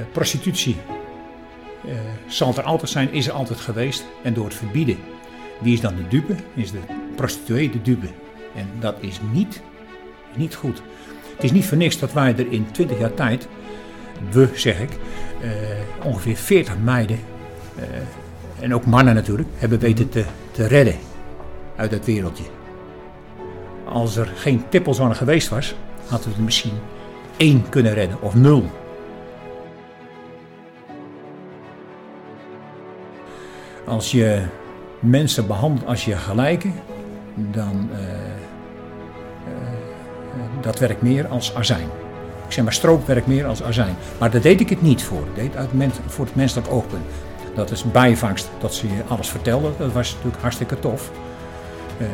Eh, prostitutie eh, zal er altijd zijn, is er altijd geweest. En door het verbieden, wie is dan de dupe? Is de prostituee de dupe. En dat is niet, niet goed. Het is niet voor niks dat wij er in 20 jaar tijd, we zeg ik, eh, ongeveer 40 meiden, en ook mannen natuurlijk, hebben weten te, te redden uit dat wereldje. Als er geen tippelzone geweest was, hadden we er misschien één kunnen redden of nul. Als je mensen behandelt als je gelijken, dan uh, dat werkt meer als azijn. Ik zeg maar stroop werkt meer als azijn. Maar daar deed ik het niet voor. Ik deed mens, voor het menselijk oogpunt. Dat is bijvangst, dat ze je alles vertelden. Dat was natuurlijk hartstikke tof. Uh,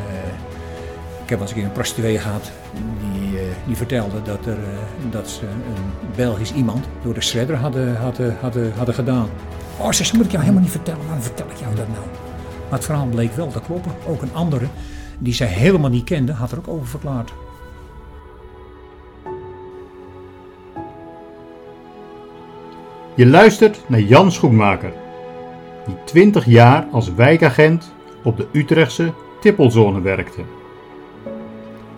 ik heb eens een keer een prostituee gehad die, die vertelde dat, er, dat ze een Belgisch iemand door de shredder hadden, hadden, hadden, hadden gedaan. Oh, ze moet ik jou helemaal niet vertellen, waarom vertel ik jou dat nou? Maar het verhaal bleek wel te kloppen. Ook een andere, die zij helemaal niet kende, had er ook over verklaard. Je luistert naar Jan Schoenmaker, die 20 jaar als wijkagent op de Utrechtse Tippelzone werkte.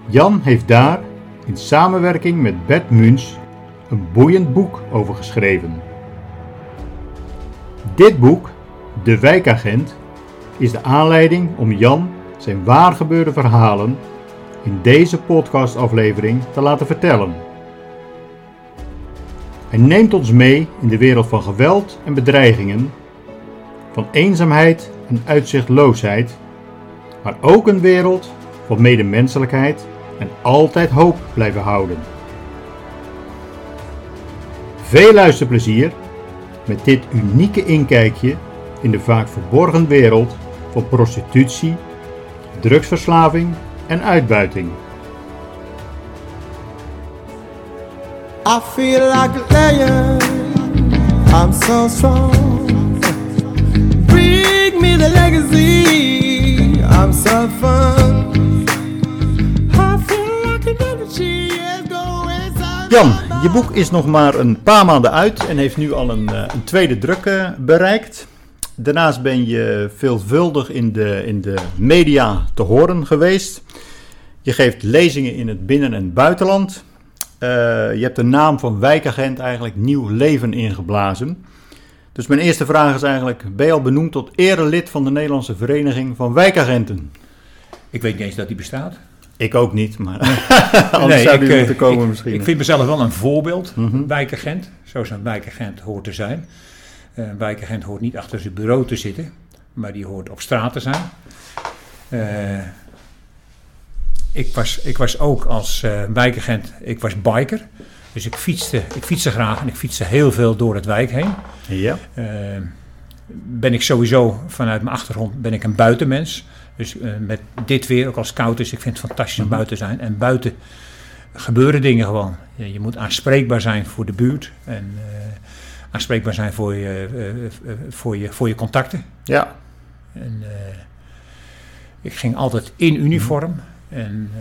Jan heeft daar, in samenwerking met Bert Muns, een boeiend boek over geschreven. Dit boek, De Wijkagent, is de aanleiding om Jan zijn waargebeurde verhalen in deze podcastaflevering te laten vertellen. Hij neemt ons mee in de wereld van geweld en bedreigingen, van eenzaamheid en uitzichtloosheid, maar ook een wereld van medemenselijkheid en altijd hoop blijven houden. Veel luisterplezier met dit unieke inkijkje in de vaak verborgen wereld van prostitutie, drugsverslaving en uitbuiting. I feel like a lion. I'm so strong. Bring me the legacy. I'm so fun. Jan, je boek is nog maar een paar maanden uit en heeft nu al een, een tweede druk bereikt. Daarnaast ben je veelvuldig in de, in de media te horen geweest. Je geeft lezingen in het binnen- en buitenland. Uh, je hebt de naam van wijkagent eigenlijk nieuw leven ingeblazen. Dus mijn eerste vraag is eigenlijk: ben je al benoemd tot erelid van de Nederlandse Vereniging van Wijkagenten? Ik weet niet eens dat die bestaat. Ik ook niet, maar anders nee, zou die moeten komen ik, misschien. Ik vind mezelf wel een voorbeeld, mm -hmm. wijkagent, zoals een wijkagent hoort te zijn. Een wijkagent hoort niet achter zijn bureau te zitten, maar die hoort op straat te zijn. Uh, ik, was, ik was ook als uh, wijkagent, ik was biker. Dus ik fietste, ik fietste graag en ik fietste heel veel door het wijk heen. Ja. Uh, ben ik sowieso vanuit mijn achtergrond ben ik een buitenmens. Dus uh, met dit weer, ook als het koud is, ik vind het fantastisch om mm -hmm. buiten te zijn. En buiten gebeuren dingen gewoon. Je, je moet aanspreekbaar zijn voor de buurt. En aanspreekbaar zijn voor je, uh, voor je, voor je contacten. Ja. En, ik ging altijd in uniform. En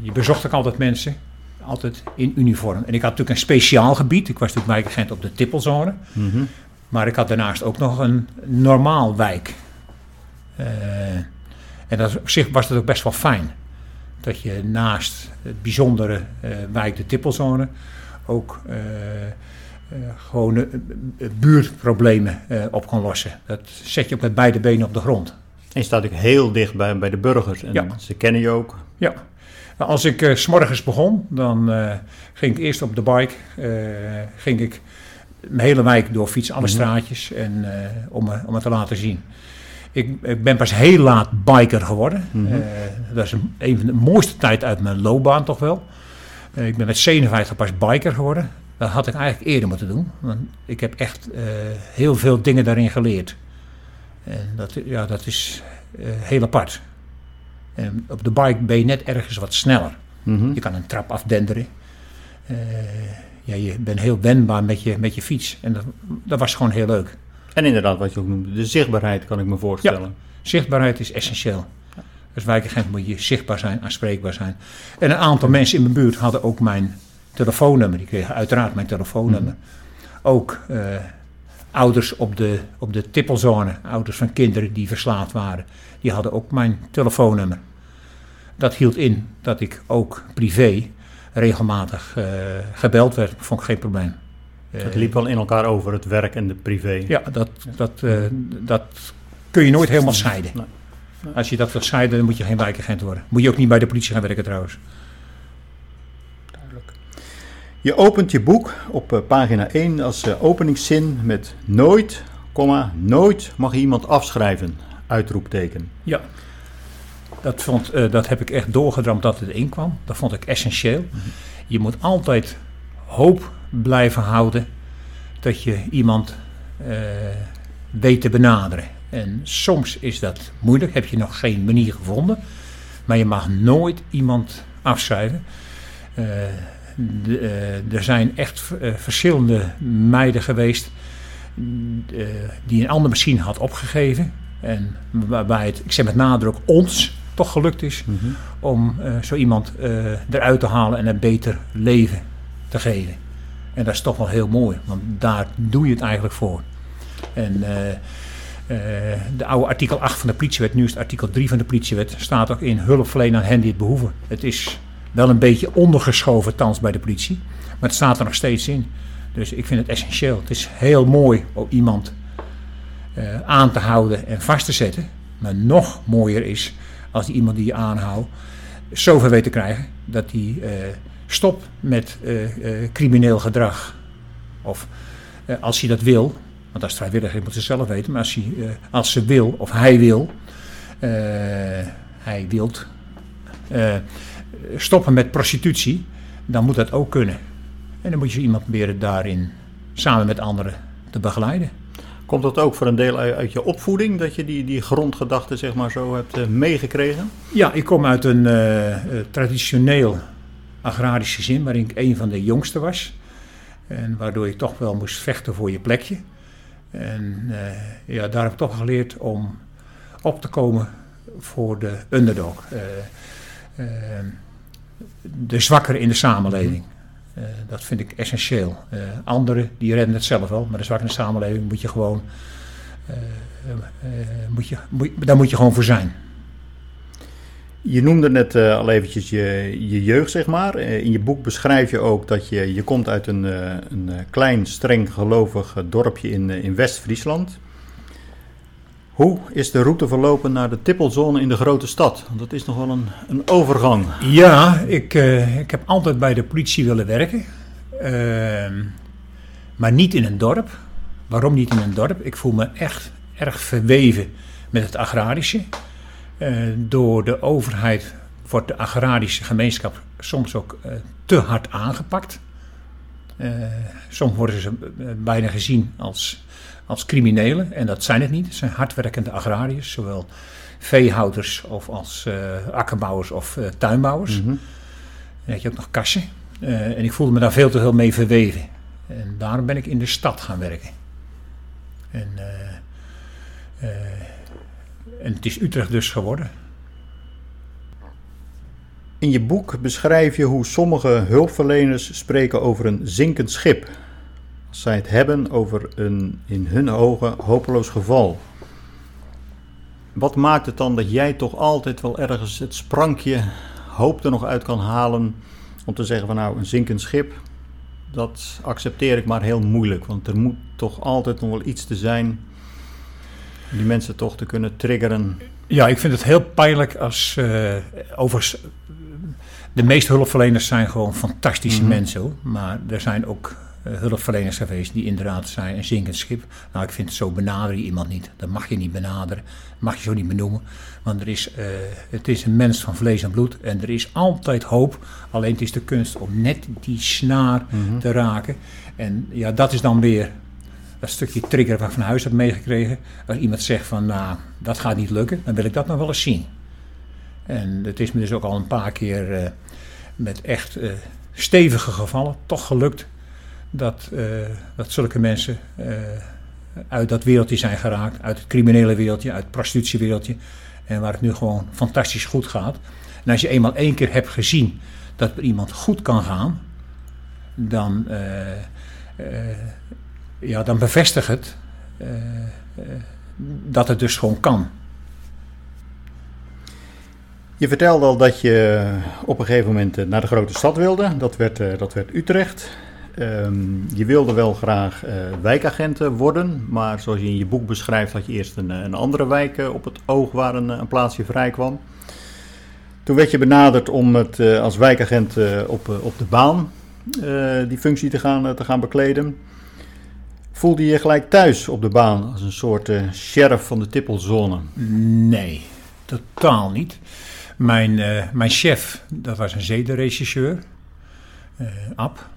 je bezocht ook altijd mensen. Altijd in uniform. En ik had natuurlijk een speciaal gebied. Ik was natuurlijk wijkagent op de Tippelzone. Mm -hmm. Maar ik had daarnaast ook nog een normaal wijk. En dat, op zich was dat ook best wel fijn. Dat je naast het bijzondere wijk de Tippelzone ook... Uh, gewoon uh, buurtproblemen uh, op kan lossen. Dat zet je op met beide benen op de grond. En je staat ook heel dicht bij, bij de burgers en ja. ze kennen je ook. Ja. Als ik s s'morgens begon, dan ging ik eerst op de bike, ging ik mijn hele wijk door fietsen, alle mm -hmm. straatjes, en, om, om het te laten zien. Ik, ik, ben pas heel laat biker geworden. Mm -hmm. dat is een, een van de mooiste tijd uit mijn loopbaan toch wel. ik ben met 57 pas biker geworden. Dat had ik eigenlijk eerder moeten doen. Want ik heb echt uh, heel veel dingen daarin geleerd. En dat, ja, dat is heel apart. En op de bike ben je net ergens wat sneller. Mm -hmm. Je kan een trap afdenderen. Uh, ja, je bent heel wendbaar met je, met je fiets. En dat, dat, was gewoon heel leuk. En inderdaad, wat je ook noemde, de zichtbaarheid kan ik me voorstellen. Ja, zichtbaarheid is essentieel. Als wijkagent moet je zichtbaar zijn, aanspreekbaar zijn. En een aantal mensen in mijn buurt hadden ook mijn telefoonnummer. Die kregen uiteraard mijn telefoonnummer. Mm. ook ouders op de, op de tippelzone, ouders van kinderen die verslaafd waren, die hadden ook mijn telefoonnummer. Dat hield in dat ik ook privé regelmatig gebeld werd, vond ik geen probleem. Het liep wel in elkaar over, het werk en de privé. Ja, dat, dat, dat kun je nooit helemaal scheiden. Nee. Als je dat wil scheiden, dan moet je geen wijkagent worden. Moet je ook niet bij de politie gaan werken trouwens. Duidelijk. Je opent je boek op uh, pagina 1 als uh, openingszin met nooit, komma, nooit mag iemand afschrijven, uitroepteken. Ja, dat, vond, uh, dat heb ik echt doorgedramd dat het in kwam. Dat vond ik essentieel. -hmm. Je moet altijd hoop blijven houden dat je iemand weet te benaderen. En soms is dat moeilijk, heb je nog geen manier gevonden. Maar je mag nooit iemand afschrijven. Uh, de, uh, er zijn echt uh, verschillende meiden geweest die een andere machine had opgegeven. En waarbij het, ik zeg met nadruk, ons toch gelukt is mm -hmm. om zo iemand eruit te halen en een beter leven te geven. En dat is toch wel heel mooi, want daar doe je het eigenlijk voor. En uh, de oude artikel 8 van de politiewet, nu is het artikel 3 van de politiewet, staat ook in hulp verlenen aan hen die het behoeven. Het is wel een beetje ondergeschoven thans bij de politie, maar het staat er nog steeds in. Dus ik vind het essentieel. Het is heel mooi om iemand uh, aan te houden en vast te zetten. Maar nog mooier is als die iemand die je aanhoudt zover weet te krijgen dat hij uh, stopt met crimineel gedrag. Of als hij dat wil, want als vrijwilliger moet ze zelf weten. Maar als, hij, als ze wil, of hij wil, hij wilt stoppen met prostitutie, dan moet dat ook kunnen. En dan moet je iemand proberen daarin samen met anderen te begeleiden. Komt dat ook voor een deel uit je opvoeding, dat je die, die grondgedachten zeg maar zo hebt meegekregen? Ja, ik kom uit een traditioneel agrarisch gezin waarin ik een van de jongsten was. En waardoor je toch wel moest vechten voor je plekje. En uh, ja, daar heb ik toch geleerd om op te komen voor de underdog. Uh, uh, de zwakkeren in de samenleving. dat vind ik essentieel. anderen die redden het zelf wel, maar de zwakkere in de samenleving moet je gewoon. moet je, moet, daar moet je gewoon voor zijn. Je noemde net uh, al eventjes je, je jeugd, zeg maar. Uh, in je boek beschrijf je ook dat je, je komt uit een, uh, een klein, streng gelovig dorpje in, in West-Friesland. Hoe is de route verlopen naar de tippelzone in de grote stad? Want dat is nog wel een, een overgang. Ja, ik, ik heb altijd bij de politie willen werken. Ehm, maar niet in een dorp. Waarom niet in een dorp? Ik voel me echt erg verweven met het agrarische. Uh, door de overheid wordt de agrarische gemeenschap soms ook uh, te hard aangepakt. Uh, soms worden ze bijna gezien als, als criminelen en dat zijn het niet. Het zijn hardwerkende agrariërs, zowel veehouders of als akkerbouwers of tuinbouwers. Mm -hmm. Dan heb je ook nog kassen. en ik voelde me daar veel te veel mee verweven. En daarom ben ik in de stad gaan werken. En en het is Utrecht dus geworden. In je boek beschrijf je hoe sommige hulpverleners spreken over een zinkend schip. Als zij het hebben over een in hun ogen hopeloos geval. Wat maakt het dan dat jij toch altijd wel ergens het sprankje hoop er nog uit kan halen om te zeggen van nou een zinkend schip, dat accepteer ik maar heel moeilijk. Want er moet toch altijd nog wel iets te zijn die mensen toch te kunnen triggeren. Ja, ik vind het heel pijnlijk als uh, overigens de meeste hulpverleners zijn gewoon fantastische mm -hmm. mensen. Maar er zijn ook uh, hulpverleners geweest die inderdaad zijn een zinkend schip. Nou, ik vind het zo benader je iemand niet. Dat mag je niet benaderen. Dat mag je zo niet benoemen. Want er is, uh, het is een mens van vlees en bloed. En er is altijd hoop. Alleen het is de kunst om net die snaar mm -hmm. te raken. En ja, dat is dan weer dat stukje trigger wat ik van huis heb meegekregen. Als iemand zegt van, nou, dat gaat niet lukken, dan wil ik dat nog wel eens zien. En het is me dus ook al een paar keer uh, met echt uh, stevige gevallen toch gelukt dat, uh, dat zulke mensen uit dat wereldje zijn geraakt, uit het criminele wereldje, uit het prostitutiewereldje, en waar het nu gewoon fantastisch goed gaat. En als je eenmaal één keer hebt gezien dat er iemand goed kan gaan, dan ja, dan bevestigt het uh, dat het dus gewoon kan. Je vertelde al dat je op een gegeven moment naar de grote stad wilde. Dat werd, dat werd Utrecht. Um, je wilde wel graag uh, wijkagent worden, maar zoals je in je boek beschrijft, had je eerst een, een andere wijk op het oog waar een, een plaatsje vrij kwam. Toen werd je benaderd om het als wijkagent op, op de baan die functie te gaan, te gaan bekleden. Voelde je je gelijk thuis op de baan als een soort sheriff van de tippelzone? Nee, totaal niet. Mijn, mijn chef, dat was een zedenregisseur, Ab.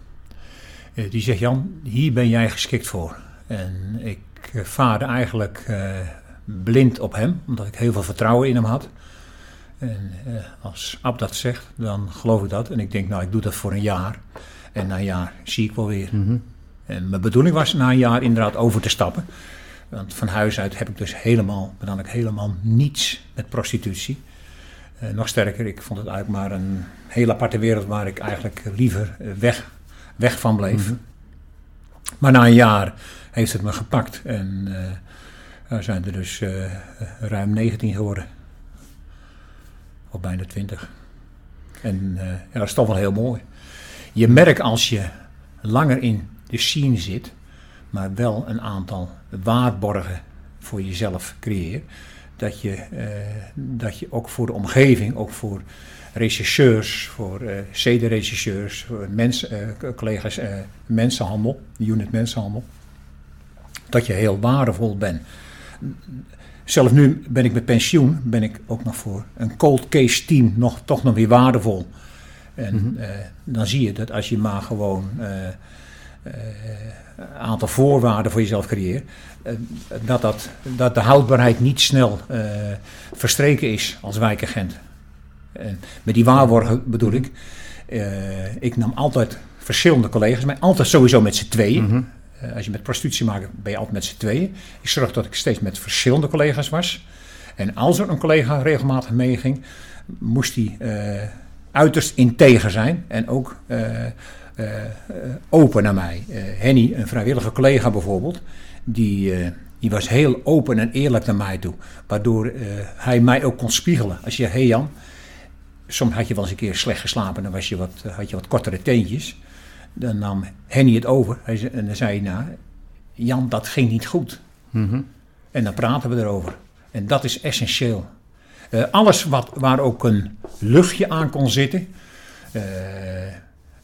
Eh, die zegt, Jan, hier ben jij geschikt voor. En ik eh, vaarde eigenlijk uh, blind op hem, omdat ik heel veel vertrouwen in hem had. En als Ab dat zegt, dan geloof ik dat. En ik denk, nou, ik doe dat voor een jaar. En na een jaar zie ik wel weer. Mhm. En mijn bedoeling was na een jaar inderdaad over te stappen. Want van huis uit heb ik dus helemaal, dan ik helemaal niets met prostitutie. nog sterker, ik vond het eigenlijk maar een hele aparte wereld waar ik eigenlijk liever weg weg van bleef. Mhm. Maar na een jaar heeft het me gepakt en uh, zijn er dus uh, ruim 19 geworden. Of bijna 20. En ja, dat is toch wel heel mooi. Je merkt als je langer in de scene zit, maar wel een aantal waarborgen voor jezelf creëert, dat je, dat je ook voor de omgeving, ook voor rechercheurs, voor uh, zedenrechercheurs, voor mens, uh, collega's uh, mensenhandel, unit mensenhandel, dat je heel waardevol bent. Zelf nu ben ik met pensioen, ben ik ook nog voor een cold case team nog, toch nog weer waardevol. En mm -hmm. dan zie je dat als je maar gewoon aantal voorwaarden voor jezelf creëert, dat, dat, dat de houdbaarheid niet snel verstreken is als wijkagent. En met die waarborgen bedoel ik, ik nam altijd verschillende collega's mee, altijd sowieso met z'n tweeën. Mm -hmm. uh, als je met prostitutie maakt, ben je altijd met z'n tweeën. Ik zorg dat ik steeds met verschillende collega's was. En als er een collega regelmatig meeging, moest hij uh, uiterst integer zijn en ook open naar mij. Henny, een vrijwillige collega bijvoorbeeld, die, die was heel open en eerlijk naar mij toe. Waardoor hij mij ook kon spiegelen. Als je, hé hey Jan, soms had je wel eens een keer slecht geslapen, dan was je wat, had je wat kortere teentjes. Dan nam Henny het over en dan zei hij, nou, Jan, dat ging niet goed. Mhm. En dan praten we erover. En dat is essentieel. Uh, alles wat, waar ook een luchtje aan kon zitten, uh,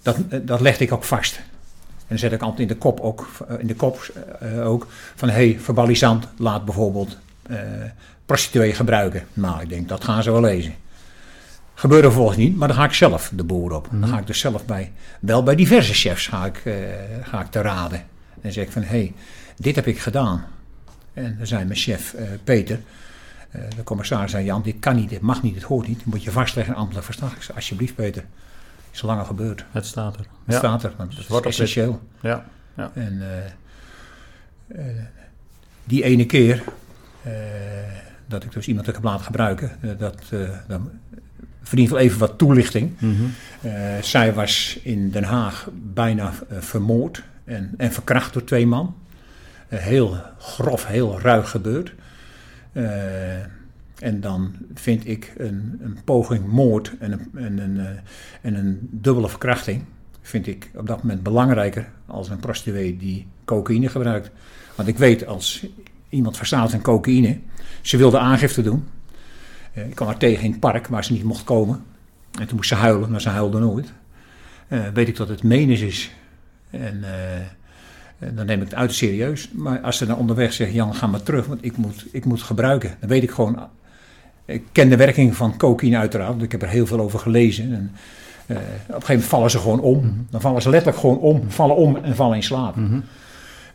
dat, dat legde ik ook vast. En dan zet ik altijd in de kop ook, in de kop, uh, ook van hé, hey, verbalisant, laat bijvoorbeeld prostituee gebruiken. Nou, ik denk dat gaan ze wel lezen. Gebeurde vervolgens niet, maar dan ga ik zelf de boer op. Dan mhm. ga ik dus zelf bij, wel bij diverse chefs ga ik, uh, ga ik te raden. En zeg ik van, hé, hey, dit heb ik gedaan. En dan zei mijn chef uh, Peter, uh, de commissaris zei, Jan, dit kan niet, dit mag niet, dit hoort niet. Dat moet je vastleggen ambtelijk verslag. Ik zei, alsjeblieft Peter, is langer gebeurd. Het staat er. Het staat er, want het wordt essentieel. Ja. ja. En die ene keer dat ik dus iemand heb laten gebruiken, dat, dan verdient wel even wat toelichting. Mm -hmm. uh, zij was in Den Haag bijna vermoord en, en verkracht door twee man. Heel grof, heel ruig gebeurd. En dan vind ik een, een poging moord en een, en, een, en een dubbele verkrachting... vind ik op dat moment belangrijker als een prostituee die cocaïne gebruikt. Want ik weet als iemand verstaat aan cocaïne... ze wilde aangifte doen uh, ik kwam haar tegen in het park waar ze niet mocht komen. En toen moest ze huilen, maar ze huilde nooit. Uh, weet ik dat het menens is. En dan neem ik het uit serieus. Maar als ze dan onderweg zegt, Jan, ga maar terug, want ik moet, ik moet gebruiken. Dan weet ik gewoon, ik ken de werking van cocaïne uiteraard, want ik heb er heel veel over gelezen. En, op een gegeven moment vallen ze gewoon om. Mhm. Dan vallen ze letterlijk gewoon om, vallen om en vallen in slaap. Mm -hmm.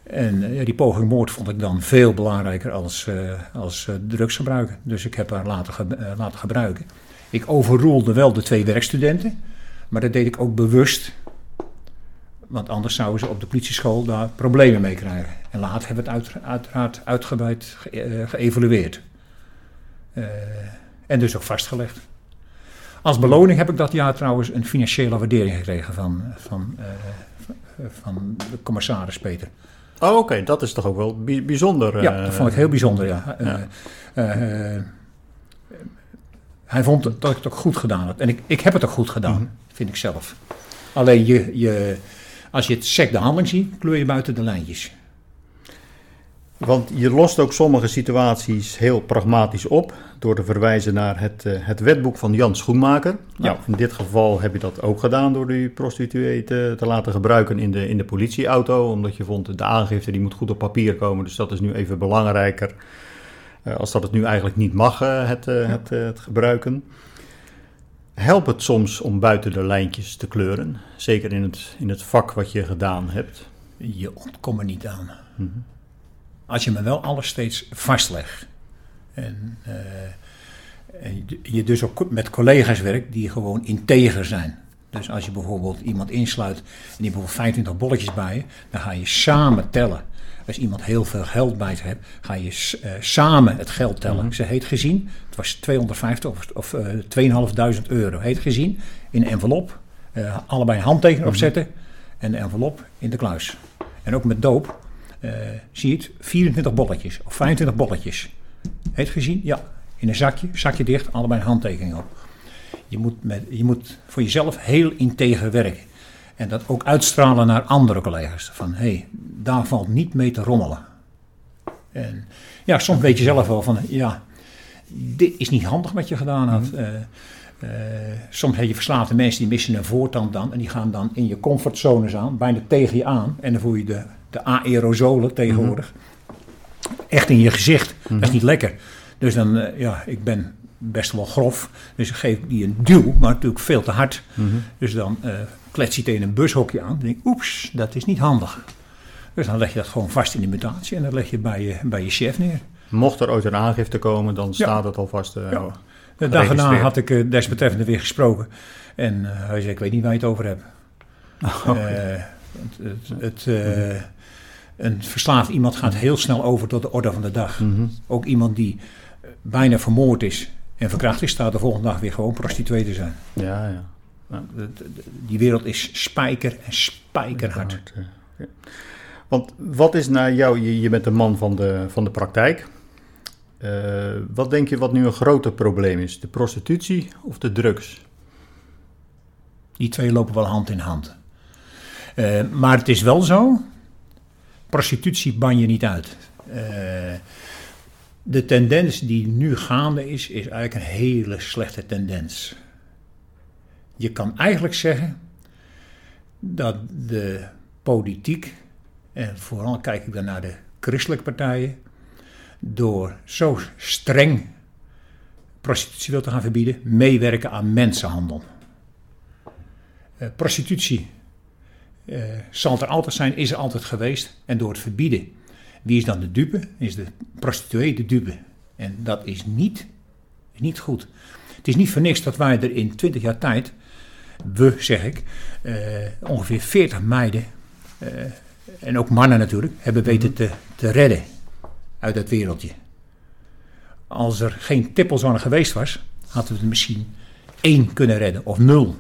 En uh, die poging moord vond ik dan veel belangrijker als, uh, als drugsgebruiker. Dus ik heb haar laten, ge laten gebruiken. Ik overroelde wel de twee werkstudenten, maar dat deed ik ook bewust. Want anders zouden ze op de politieschool daar problemen mee krijgen. En later hebben we het uit, uiteraard uitgebreid ge geëvalueerd. En dus ook vastgelegd. Als beloning heb ik dat jaar trouwens een financiële waardering gekregen van, van, van de commissaris Peter. Oh, oké, dat is toch ook wel bij- bijzonder. Ja, eh, dat vond ik heel bijzonder, ja. Ja. Eh, eh, eh, hij vond dat ik het ook goed gedaan had. En ik, ik heb het ook goed gedaan, Mhm. vind ik zelf. Alleen je, je, als je het sec de handeling ziet, kleur je buiten de lijntjes. Want je lost ook sommige situaties heel pragmatisch op door te verwijzen naar het, eh, het wetboek van Jan Schoenmaker. Nou, in dit geval heb je dat ook gedaan door die prostituee te, te laten gebruiken in de, in de politieauto, omdat je vond de aangifte die moet goed op papier komen, dus dat is nu even belangrijker eh, als dat het nu eigenlijk niet mag, eh, het, het, het gebruiken. Helpt het soms om buiten de lijntjes te kleuren, zeker in het, in het vak wat je gedaan hebt? Je ontkomt er niet aan. Mhm. Als je me wel alles steeds vastlegt. En, eh, en je- dus ook met collega's werkt die gewoon integer zijn. Dus als je bijvoorbeeld iemand insluit en die heeft bijvoorbeeld 25 bolletjes bij je, dan ga je samen tellen. Als iemand heel veel geld bij zich hebt, ga je eh, samen het geld tellen. Ze heet gezien, het was 250 of, of eh 2500 euro. Heet gezien, in een envelop, allebei een handtekening opzetten en de envelop in de kluis. En ook met doop, zie je het, 24 bolletjes of 25 bolletjes. Heet gezien? Ja. In een zakje, zakje dicht, allebei een handtekening op. Je moet, met, je moet voor jezelf heel integer werken. En dat ook uitstralen naar andere collega's. Van hé, hey, daar valt niet mee te rommelen. En ja, soms weet je zelf wel van ja, dit is niet handig wat je gedaan had. Eh, eh, soms heb je verslaafde mensen die missen een voortand dan. En die gaan dan in je comfortzones aan, bijna tegen je aan. En dan voel je de, de aerosolen tegenwoordig. Echt in je gezicht. Dat is niet lekker. Dus dan, eh, ja, ik ben best wel grof. Dus ik geef die een duw, maar natuurlijk veel te hard. Dus dan eh klets je tegen een bushokje aan. Dan denk ik, oeps, dat is niet handig. Dus dan leg je dat gewoon vast in de mutatie en dan leg je bij je, bij je chef neer. Mocht er ooit een aangifte komen, dan staat het alvast. eh, Ja. oh. De dag erna had ik desbetreffende weer gesproken. En hij zei, ik weet niet waar je het over hebt. Eh, het, het, het, eh, een verslaafd iemand gaat heel snel over tot de orde van de dag. Mhm. Ook iemand die eh, bijna vermoord is en verkracht is, staat de volgende dag weer gewoon prostituee te zijn. Ja, ja. De- Die wereld is spijker en spijkerhard. Hard, ja. Want wat is naar jou, je, je bent een man van de, van de praktijk. Eh, wat denk je wat nu een groter probleem is? De prostitutie of de drugs? Die twee lopen wel hand in hand. Eh, maar het is wel zo, prostitutie ban je niet uit. Eh, de tendens die nu gaande is, is eigenlijk een hele slechte tendens. Je kan eigenlijk zeggen dat de politiek, en vooral kijk ik dan naar de christelijke partijen, door zo streng prostitutie wil te gaan verbieden, meewerken aan mensenhandel. Eh, prostitutie eh, zal er altijd zijn, is er altijd geweest. En door het verbieden, wie is dan de dupe? Is de prostituee de dupe. En dat is niet, is niet goed. Het is niet voor niks dat wij er in 20 jaar tijd, we zeg ik, eh, ongeveer 40 meiden, eh, en ook mannen natuurlijk, hebben weten te, te redden uit dat wereldje. Als er geen tippelzone geweest was, hadden we er misschien één kunnen redden of nul.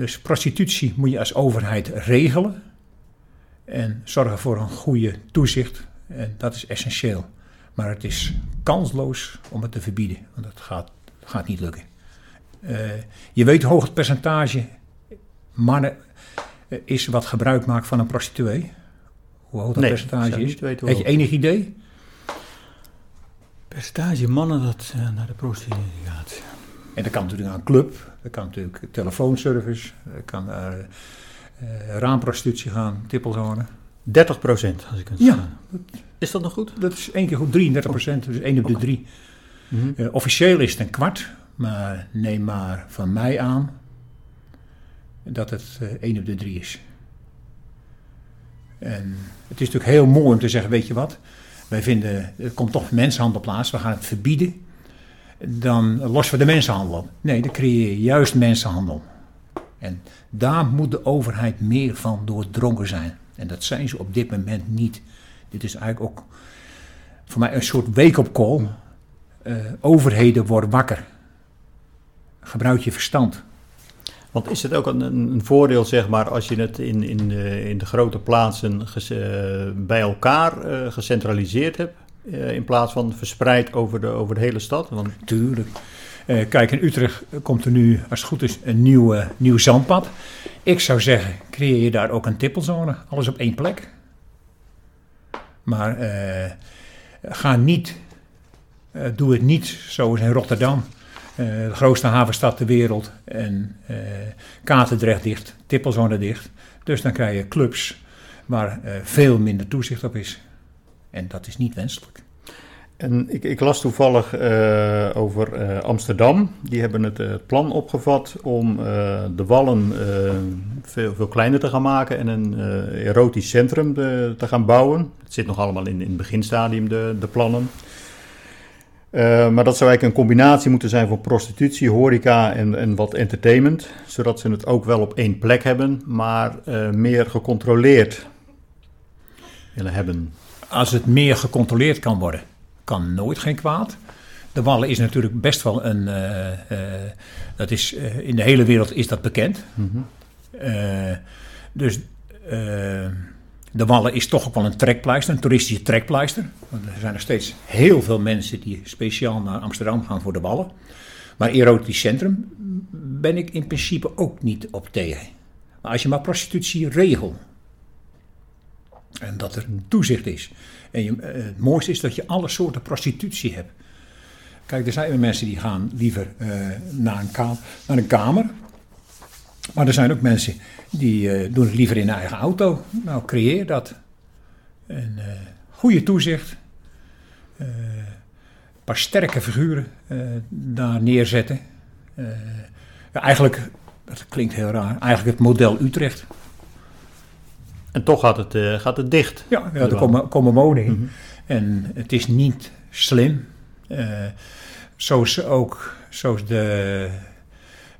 Dus prostitutie moet je als overheid regelen en zorgen voor een goede toezicht. En dat is essentieel. Maar het is kansloos om het te verbieden, want dat gaat, gaat niet lukken. Eh, je weet hoe hoog het percentage mannen eh, is wat gebruik maakt van een prostituee. Hoe hoog dat Nee, percentage is. Heb je enig idee? Percentage mannen dat eh, naar de prostitutie gaat. En dat kan natuurlijk aan een club, dat kan natuurlijk telefoonservice, dat kan eh, eh, raamprostitutie gaan, tippelzone. 30 procent, als ik het Ja. Is dat nog goed? Dat is één keer goed 33 procent, dus één op de drie. Eh, officieel is het een kwart, maar neem maar van mij aan dat het eh, één op de drie is. En het is natuurlijk heel mooi om te zeggen, weet je wat, wij vinden, er komt toch mensenhandel plaats, we gaan het verbieden. Dan lossen we de mensenhandel. Nee, dan creëer je juist mensenhandel. En daar moet de overheid meer van doordrongen zijn. En dat zijn ze op dit moment niet. Dit is eigenlijk ook voor mij een soort wake-up call. Eh, overheden worden wakker. Gebruik je verstand. Want is het ook een, een voordeel, zeg maar, als je het in, in, de, in de grote plaatsen uh, bij elkaar uh, gecentraliseerd hebt, uh, in plaats van verspreid over de, over de hele stad? Want... Tuurlijk. kijk, in Utrecht komt er nu, als het goed is, een nieuw, nieuw zandpad. Ik zou zeggen, creëer je daar ook een tippelzone, alles op één plek. Maar ga niet, doe het niet zoals in Rotterdam eh, de grootste havenstad ter wereld. En uh, Katendrecht dicht, Tippelzone dicht. Dus dan krijg je clubs waar uh, veel minder toezicht op is. En dat is niet wenselijk. En ik, ik las toevallig uh, over uh, Amsterdam. Die hebben het uh, plan opgevat om de wallen veel, veel kleiner te gaan maken en een erotisch centrum te, gaan bouwen. Het zit nog allemaal in, in het beginstadium, de, de plannen. Maar dat zou eigenlijk een combinatie moeten zijn van prostitutie, horeca en, en wat entertainment. Zodat ze het ook wel op één plek hebben, maar meer gecontroleerd willen hebben. Als het meer gecontroleerd kan worden, kan nooit geen kwaad. De Wallen is natuurlijk best wel een. Uh, dat is, in de hele wereld is dat bekend. Mm -hmm. dus de Wallen is toch ook wel een trekpleister, een toeristische trekpleister. Want er zijn nog steeds heel veel mensen die speciaal naar Amsterdam gaan voor de Wallen. Maar erotisch centrum ben ik in principe ook niet op tegen. Maar als je maar prostitutie regelt. En dat er toezicht is. En je, eh, het mooiste is dat je alle soorten prostitutie hebt. Kijk, er zijn mensen die gaan liever uh, naar, een kamer, naar een kamer. Maar er zijn ook mensen die uh, doen het liever in eigen auto. Nou, creëer dat. En uh, goede toezicht. Een paar sterke figuren daar neerzetten. Ja, eigenlijk, dat klinkt heel raar, eigenlijk het model Utrecht. En toch gaat het, gaat het dicht. Ja, ja er komen, komen woningen. Mm -hmm. En het is niet slim. zoals ook zoals de,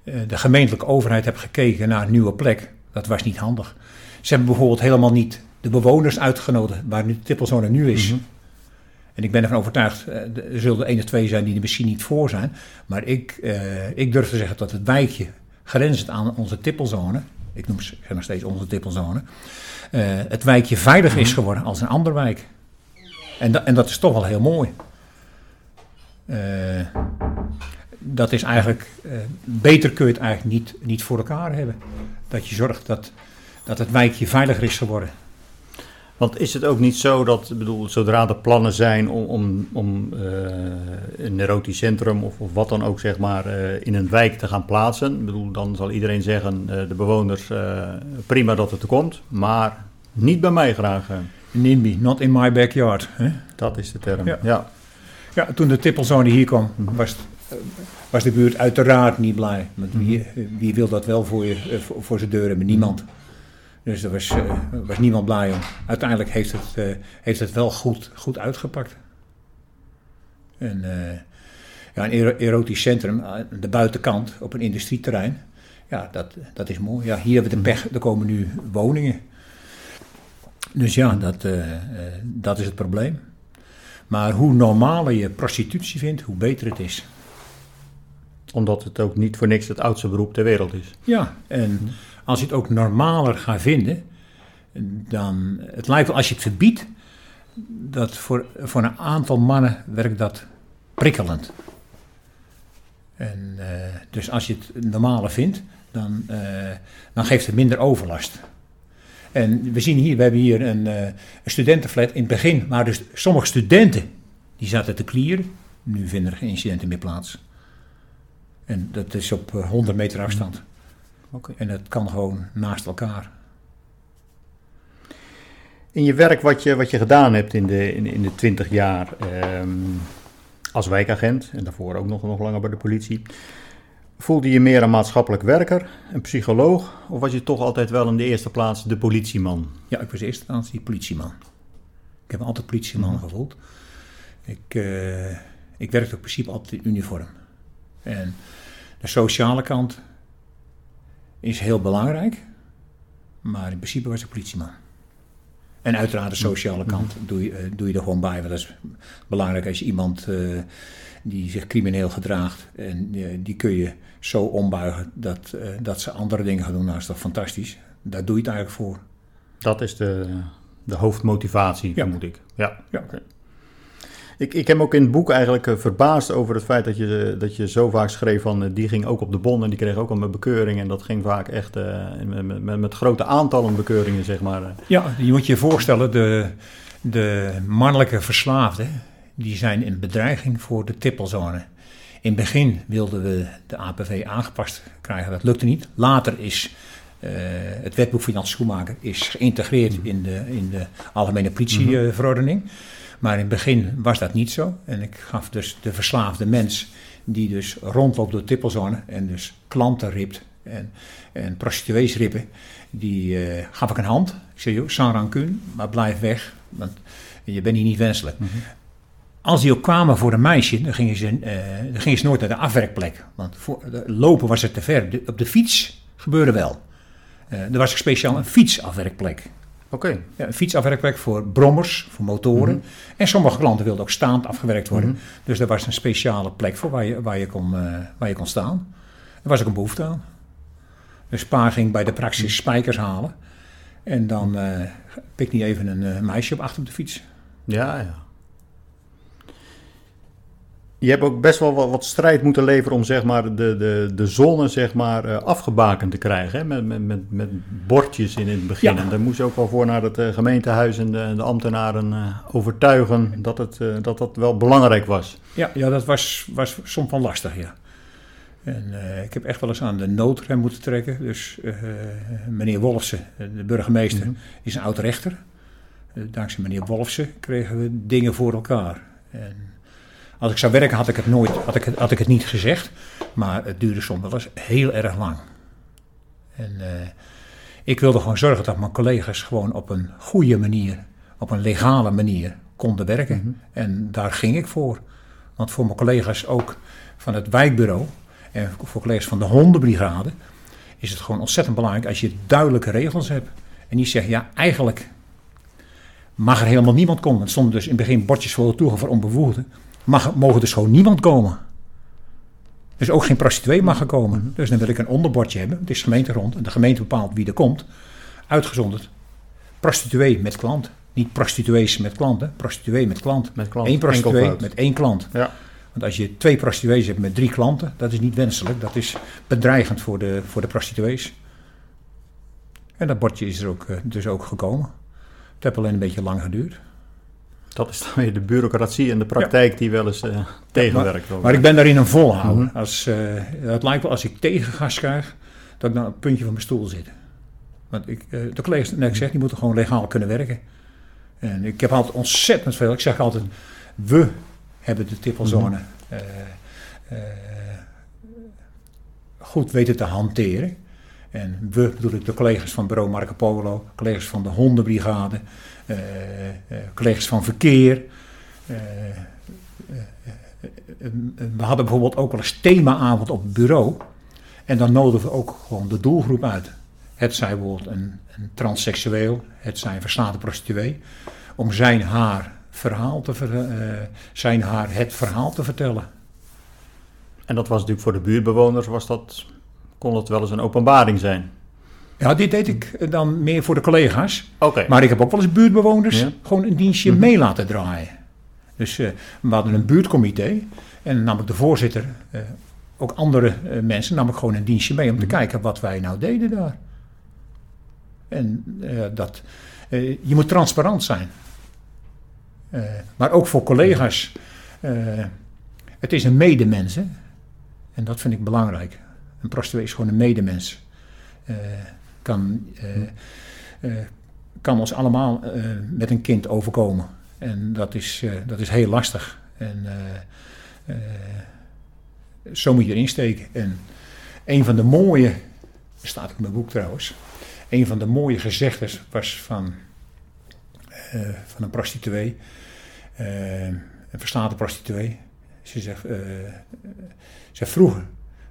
de gemeentelijke overheid heeft gekeken naar een nieuwe plek dat was niet handig. Ze hebben bijvoorbeeld helemaal niet de bewoners uitgenodigd waar nu de tippelzone nu is. Mm -hmm. En ik ben ervan overtuigd, er zullen er één of twee zijn die er misschien niet voor zijn. Maar ik, uh, ik durf te zeggen dat het wijkje grenzend aan onze tippelzone, ik noem ze nog steeds onze tippelzone, uh, het wijkje veiliger is geworden als een ander wijk. En, en dat is toch wel heel mooi. Uh, dat is eigenlijk, beter kun je het eigenlijk niet, niet voor elkaar hebben dat je zorgt dat, dat het wijkje veiliger is geworden. Want is het ook niet zo dat, bedoel, zodra er plannen zijn om, om, om uh, een erotisch centrum of, of wat dan ook, zeg maar, uh, in een wijk te gaan plaatsen, bedoel, dan zal iedereen zeggen, uh, de bewoners, prima dat het er komt, maar niet bij mij graag. NIMBY, not in my backyard. Hè? Dat is de term, ja. ja. ja toen de tippelzone hier kwam, was was de buurt uiteraard niet blij. Want wie, wie wil dat wel voor, je, eh, voor, voor zijn deur hebben? Niemand. Dus er was, uh, was niemand blij om. Uiteindelijk heeft het, uh, heeft het wel goed, goed uitgepakt. En uh, ja, een erotisch centrum, de buitenkant op een industrieterrein. Ja, dat, dat is mooi. Ja, hier hebben we de pech, er komen nu woningen. Dus ja, dat, dat is het probleem. Maar hoe normaler je prostitutie vindt, hoe beter het is omdat het ook niet voor niks het oudste beroep ter wereld is. Ja, en als je het ook normaler gaat vinden, dan. Het lijkt wel als je het verbiedt, dat voor, voor een aantal mannen werkt dat prikkelend. En, uh, dus als je het normale vindt, dan, uh, dan geeft het minder overlast. En we zien hier, we hebben hier een, uh, studentenflat in het begin, maar dus sommige studenten die zaten te klieren. Nu vinden er geen incidenten meer plaats. En dat is op 100 eh, meter afstand. Okay. En dat kan gewoon naast elkaar. In je werk wat je, wat je gedaan hebt in de, in, in de 20 jaar um, als wijkagent en daarvoor ook nog, nog langer bij de politie, voelde je meer een maatschappelijk werker, een psycholoog, of was je toch altijd wel in de eerste plaats de politieman? Ja, ik was in eerste instantie politieman. Ik heb altijd politieman mm. gevoeld. Ik, uh, ik werkte in principe altijd in uniform. En de sociale kant is heel belangrijk, maar in principe was ik politieman. En uiteraard de sociale kant doe, je, doe je er gewoon bij. Want dat is belangrijk als je iemand die zich crimineel gedraagt. En die kun je zo ombuigen dat, dat ze andere dingen gaan doen. Nou, dat is toch fantastisch. Daar doe je het eigenlijk voor. Dat is de, de hoofdmotivatie, Ja. vermoed ik. Ja. Ja. Oké. Ik, ik heb me ook in het boek eigenlijk eh, verbaasd over het feit dat je, dat je zo vaak schreef van eh, die ging ook op de bon en die kreeg ook al een bekeuring. En dat ging vaak echt eh, met, met, met, grote aantallen bekeuringen, zeg maar. Ja, je moet je voorstellen, de, de mannelijke verslaafden, die zijn in bedreiging voor de tippelzone. In het begin wilden we de APV aangepast krijgen, dat lukte niet. Later is het wetboek van Jan Schoenmaker is geïntegreerd in de, in de algemene politieverordening. Maar in het begin was dat niet zo. En ik gaf dus de verslaafde mens, die dus rondloopt door tippelzone en dus klanten ript en, en prostituees rippen, die eh, gaf ik een hand. Ik zei, joh, sans rancune, maar blijf weg, want je bent hier niet wenselijk. Als die ook kwamen voor een meisje, dan gingen ze, eh, dan gingen ze nooit naar de afwerkplek. Want voor, lopen was het te ver. De- op de fiets gebeurde wel. Eh, er was speciaal een fietsafwerkplek. Oké. Ja, een fietsafwerkplek voor brommers, voor motoren. En sommige klanten wilden ook staand afgewerkt worden. Dus er was een speciale plek voor waar je, waar je, kon, eh, waar je kon staan. Er was ook een behoefte aan. Dus pa ging bij de praxis spijkers halen. En dan eh pikte hij even een eh, meisje op achter op de fiets. Ja, ja. Je hebt ook best wel wat, wat strijd moeten leveren om zeg maar, de, de, de zone zeg maar, eh, afgebakend te krijgen. Hè? Met, met, met, met bordjes in het begin. Ja. En daar moest je ook wel voor naar het eh, gemeentehuis en de, de ambtenaren eh, overtuigen dat, het, dat dat wel belangrijk was. Ja, ja dat was, was soms wel lastig, ja. En ik heb echt wel eens aan de noodrem moeten trekken. Dus meneer Wolfsen, de burgemeester, is een oud-rechter. Eh, dankzij meneer Wolfsen kregen we dingen voor elkaar. En als ik zou werken had ik het nooit, had ik het, had ik het niet gezegd. Maar het duurde soms wel eens heel erg lang. En eh, ik wilde gewoon zorgen dat mijn collega's gewoon op een goede manier, op een legale manier konden werken. En daar ging ik voor. Want voor mijn collega's ook van het wijkbureau en voor collega's van de hondenbrigade is het gewoon ontzettend belangrijk als je duidelijke regels hebt. En niet zeggen, ja, eigenlijk mag er helemaal niemand komen. Er stonden dus in het begin bordjes voor de toegang voor onbevoegden. Mag, mogen dus gewoon niemand komen. Dus ook geen prostituee mag er komen. Dus dan wil ik een onderbordje hebben. Het is gemeentegrond en de gemeente bepaalt wie er komt. Uitgezonderd. Prostituee met klant. Niet prostituees met klanten. Prostituee met klant. Met klant. Eén prostituee met één klant. Ja. Want als je twee prostituees hebt met drie klanten, dat is niet wenselijk. Dat is bedreigend voor de, voor de prostituees. En dat bordje is er ook, eh, dus ook gekomen. Het heeft alleen een beetje lang geduurd. Dat is dan weer de bureaucratie en de praktijk die wel eens eh, tegenwerkt. Maar ik ben daarin een volhouder. als, eh, het lijkt wel als ik tegengas krijg, dat ik dan op het puntje van mijn stoel zit. Want ik, eh, de collega's, net ik zeg, die moeten gewoon legaal kunnen werken. En ik heb altijd ontzettend veel. Ik zeg altijd, we hebben de tippelzone eh, goed weten te hanteren. En we bedoel ik de collega's van bureau Marco Polo, collega's van de hondenbrigade, collega's van verkeer. eh, we hadden bijvoorbeeld ook wel eens themaavond op het bureau. En dan nodigen we ook gewoon de doelgroep uit. Het zij bijvoorbeeld een, een transseksueel, het zij een verslaafde prostituee. Om zijn haar verhaal te eh, zijn haar het verhaal te vertellen. En dat was natuurlijk voor de buurtbewoners, was dat, kon dat wel eens een openbaring zijn. Ja, dit deed ik dan meer voor de collega's. Oké. Maar ik heb ook wel eens buurtbewoners Ja. Mhm. gewoon een dienstje mee laten draaien. Dus eh, we hadden een buurtcomité en dan nam ik de voorzitter, eh, ook andere eh, mensen, nam ik gewoon een dienstje mee om Mhm. te kijken wat wij nou deden daar. En eh, dat, eh, je moet transparant zijn. Eh, maar ook voor collega's. eh, het is een medemens, hè? En dat vind ik belangrijk. Een prostituee is gewoon een medemens. Eh, kan, eh, eh, kan ons allemaal eh, met een kind overkomen. En dat is, dat is heel lastig. En zo moet je erin steken. En een van de mooie, staat in mijn boek trouwens, een van de mooie gezegdes was van, van een prostituee, een verslaafde prostituee. Ze zegt, ze vroeger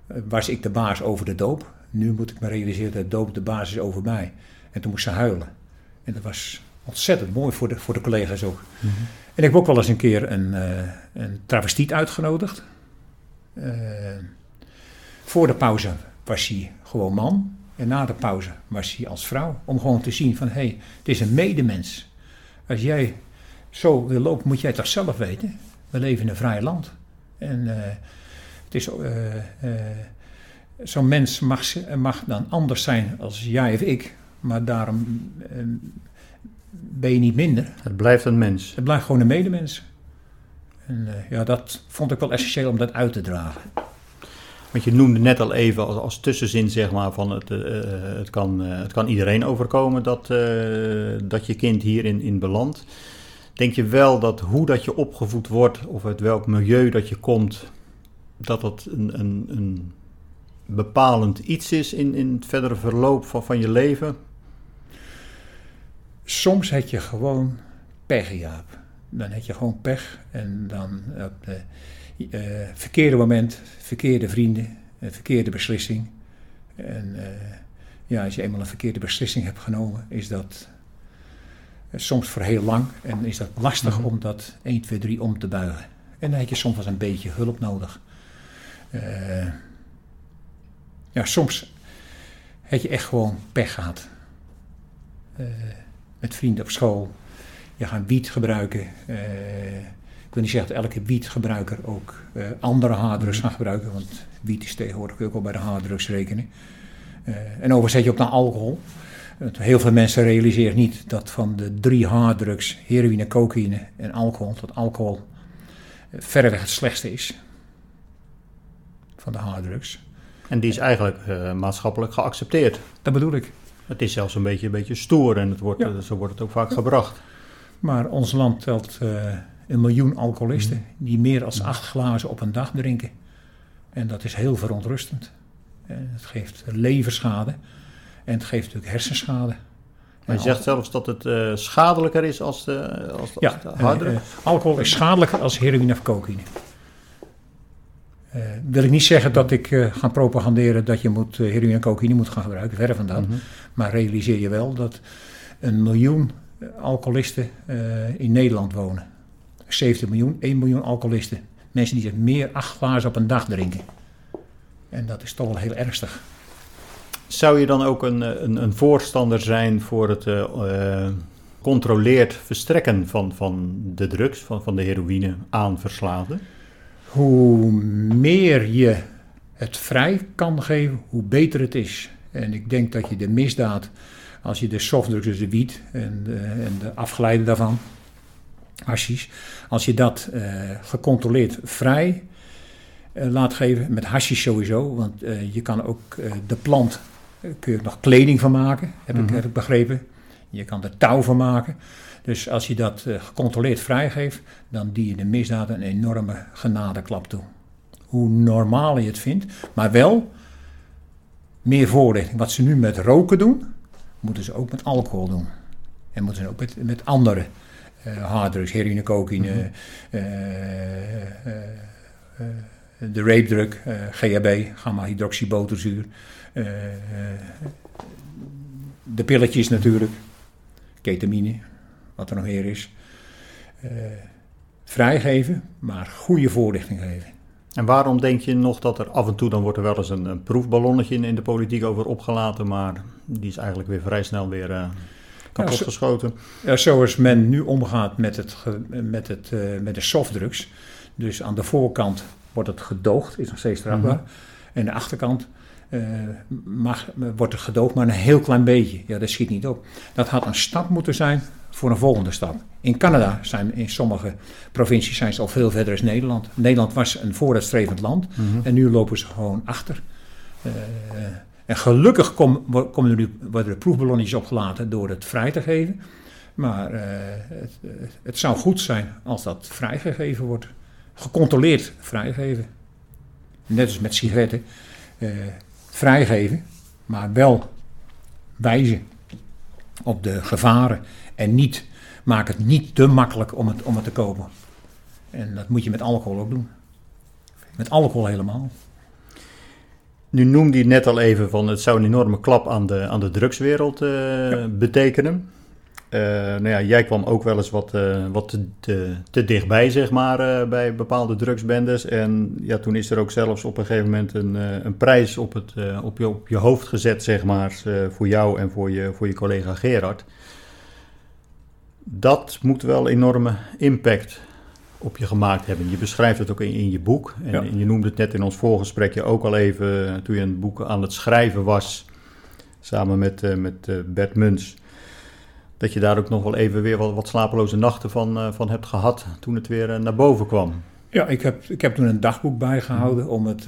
was ik de baas over de doop. Nu moet ik me realiseren dat doop de baas is over mij. En toen moest ze huilen. En dat was ontzettend mooi voor de, voor de collega's ook. En ik heb ook wel eens een keer een, uh, een travestiet uitgenodigd. Uh, voor de pauze was hij gewoon man. En na de pauze was hij als vrouw. Om gewoon te zien van, hé, hey, het is een medemens. Als jij zo wil lopen, moet jij toch zelf weten. We leven in een vrij land. En uh, het is... Zo'n mens mag, mag dan anders zijn als jij of ik. Maar daarom ben je niet minder. Het blijft een mens. Het blijft gewoon een medemens. En uh, ja, dat vond ik wel essentieel om dat uit te dragen. Want je noemde net al even als, als tussenzin, zeg maar, van het, uh, het, kan, uh, het kan iedereen overkomen dat, dat je kind hierin in belandt. Denk je wel dat hoe dat je opgevoed wordt, of uit welk milieu dat je komt, dat dat een, een, een bepalend iets is in, in het verdere verloop van, van je leven? Soms heb je gewoon pech, Jaap. Dan heb je gewoon pech en dan op het uh, verkeerde moment, verkeerde vrienden, een verkeerde beslissing. En uh, ja, als je eenmaal een verkeerde beslissing hebt genomen, is dat soms voor heel lang en is dat lastig mm -hmm. om dat 1, 2, 3 om te buigen. En dan heb je soms wel een beetje hulp nodig. Ja, soms heb je echt gewoon pech gehad met vrienden op school. Je gaat wiet gebruiken. Uh, ik wil niet zeggen dat elke wietgebruiker ook uh, andere harddrugs gaat gebruiken, want wiet is tegenwoordig ook al bij de harddrugs rekenen. En overigens zet je ook naar alcohol. Heel veel mensen realiseren niet dat van de drie harddrugs, heroïne, cocaïne en alcohol, dat alcohol verreweg het slechtste is van de harddrugs. En die is eigenlijk uh, maatschappelijk geaccepteerd. Dat bedoel ik. Het is zelfs een beetje, een beetje stoer en het wordt, ja. zo wordt het ook vaak gebracht. Maar ons land telt uh, een miljoen alcoholisten mm. die meer dan acht glazen op een dag drinken. En dat is heel verontrustend. En het geeft leverschade en het geeft natuurlijk hersenschade. Maar je zegt zelfs dat het uh, schadelijker is als de, als, ja, als de alcohol is schadelijker als heroïne of cocaïne. Uh, wil ik niet zeggen dat ik uh, ga propaganderen dat je moet, uh, heroïne en cocaïne moet gaan gebruiken, verre van dat. Mm -hmm. Maar realiseer je wel dat een miljoen alcoholisten in Nederland wonen. 70 miljoen, 1 miljoen alcoholisten. Mensen die meer acht glazen op een dag drinken. En dat is toch wel heel ernstig. Zou je dan ook een, een, een voorstander zijn voor het controleerd verstrekken van, van de drugs, van, van de heroïne aan verslaafden? Hoe meer je het vrij kan geven, hoe beter het is. En ik denk dat je de misdaad, als je de softdrugs, dus de wiet en de, en de afgeleide daarvan, hashish, als je dat uh, gecontroleerd vrij uh, laat geven, met hashish sowieso, want uh, je kan ook de plant, kun je nog kleding van maken, heb, mm -hmm. ik, heb ik begrepen. Je kan er touw van maken. Dus als je dat uh, gecontroleerd vrijgeeft, dan die je de misdaad een enorme genadeklap toe. Hoe normaal je het vindt, maar wel meer voorlichting. Wat ze nu met roken doen, moeten ze ook met alcohol doen. En moeten ze ook met, met andere uh, harddrugs, heroïne, cocaïne, mm -hmm. uh, de rape drug, GHB, gamma-hydroxyboterzuur, de pilletjes natuurlijk, ketamine, wat er nog meer is, uh, vrijgeven, maar goede voorlichting geven. En waarom denk je nog dat er af en toe, dan wordt er wel eens een, een proefballonnetje in, in, de politiek over opgelaten, maar die is eigenlijk weer vrij snel weer uh, kapot ja, geschoten? Ja, zoals men nu omgaat met, het, met, het, uh, met de softdrugs, dus aan de voorkant wordt het gedoogd, is nog steeds strafbaar, mm -hmm. en de achterkant uh, mag, wordt het gedoogd, maar een heel klein beetje. Ja, dat schiet niet op. Dat had een stap moeten zijn voor een volgende stap. In Canada zijn in sommige provincies zijn ze al veel verder als Nederland. Nederland was een vooruitstrevend land mm -hmm. en nu lopen ze gewoon achter. Uh, en gelukkig kom, komen er nu, worden er proefballonnetjes opgelaten door het vrij te geven. Maar uh, het, het, zou goed zijn als dat vrijgegeven wordt. Gecontroleerd vrijgeven. Net als met sigaretten. Uh, vrijgeven, maar wel wijzen op de gevaren en niet, maak het niet te makkelijk om het, om het te kopen. En dat moet je met alcohol ook doen. Met alcohol helemaal. Nu noemde je net al even van het zou een enorme klap aan de, aan de drugswereld uh, ja. betekenen. Uh, nou ja, jij kwam ook wel eens wat, uh, wat te, te, te, dichtbij, zeg maar, bij bepaalde drugsbendes. En ja, toen is er ook zelfs op een gegeven moment een, een prijs op, het, op, je, op je hoofd gezet, zeg maar, voor jou en voor je, voor je collega Gerard. Dat moet wel enorme impact op je gemaakt hebben. Je beschrijft het ook in, in je boek. En, ja. je noemde het net in ons voorgesprekje ook al even, toen je een boek aan het schrijven was, samen met, met Bert Muns dat je daar ook nog wel even weer wat, wat slapeloze nachten van, uh, van hebt gehad toen het weer naar boven kwam. Ja, ik heb, ik heb toen een dagboek bijgehouden om het,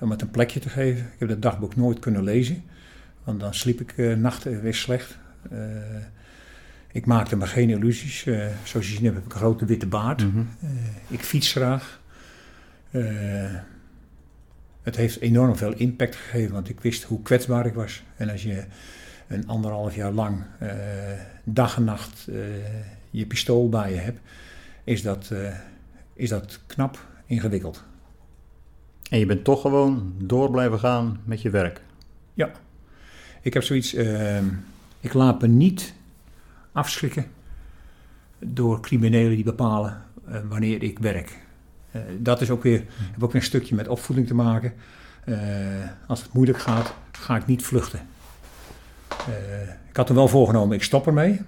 om het een plekje te geven. Ik heb dat dagboek nooit kunnen lezen, want dan sliep ik nachten weer slecht. Ik maakte me geen illusies. zoals je ziet heb ik een grote witte baard. Mm -hmm. ik fiets graag. het heeft enorm veel impact gegeven, want ik wist hoe kwetsbaar ik was. En als je een anderhalf jaar lang dag en nacht je pistool bij je hebt, is dat, is dat knap ingewikkeld. En je bent toch gewoon door blijven gaan met je werk? Ja. Ik heb zoiets, ik laat me niet afschrikken door criminelen die bepalen wanneer ik werk. dat is ook weer, heb ook weer een stukje met opvoeding te maken. als het moeilijk gaat, ga ik niet vluchten. Ik had er wel voorgenomen, ik stop ermee.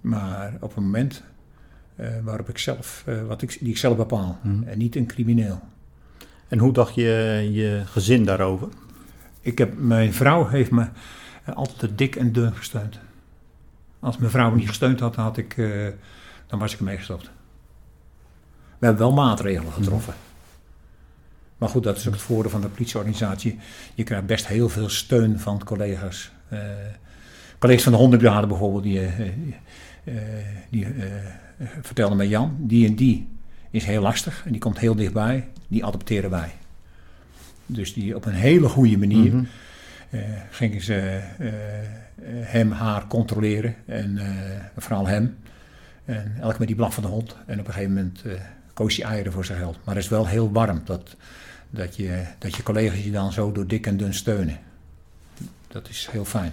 Maar op een moment waarop ik zelf, wat ik, die ik zelf bepaal. Mm. En niet een crimineel. En hoe dacht je je gezin daarover? Ik heb, mijn vrouw heeft me altijd dik en dun gesteund. Als mijn vrouw me niet gesteund had, had ik, dan was ik ermee gestopt. We hebben wel maatregelen getroffen. Mm. Maar goed, dat is ook het voordeel van de politieorganisatie. Je krijgt best heel veel steun van collega's uh, collega's van de hondenbrigade bijvoorbeeld, die, uh, die vertelden mij Jan, die en die is heel lastig en die komt heel dichtbij, die adopteren wij. Dus die op een hele goede manier mm -hmm. Gingen ze hem, haar controleren en vooral hem. En elk met die blaf van de hond. En op een gegeven moment koos hij eieren voor zijn geld. Maar het is wel heel warm dat, dat, je, dat je collega's je dan zo door dik en dun steunen dat is heel fijn.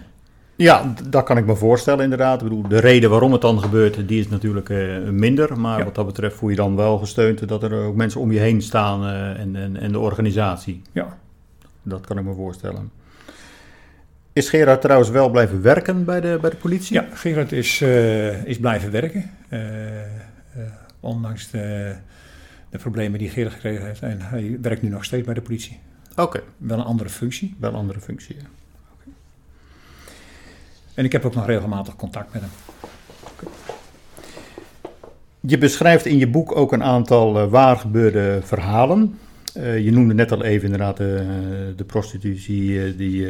Ja, dat kan ik me voorstellen inderdaad. Ik bedoel, de reden waarom het dan gebeurt, die is natuurlijk uh, minder. Maar ja. wat dat betreft voel je dan wel gesteund dat er ook mensen om je heen staan uh, en, en, en, de organisatie. Ja. Dat kan ik me voorstellen. Is Gerard trouwens wel blijven werken bij de, bij de politie? Ja, Gerard is, uh, is blijven werken. ondanks de, de problemen die Gerard gekregen heeft. En hij werkt nu nog steeds bij de politie. Oké. Okay. Wel een andere functie. Wel een andere functie, ja. En ik heb ook nog regelmatig contact met hem. Je beschrijft in je boek ook een aantal uh, waar gebeurde verhalen. Uh, je noemde net al even inderdaad uh, de prostitutie die,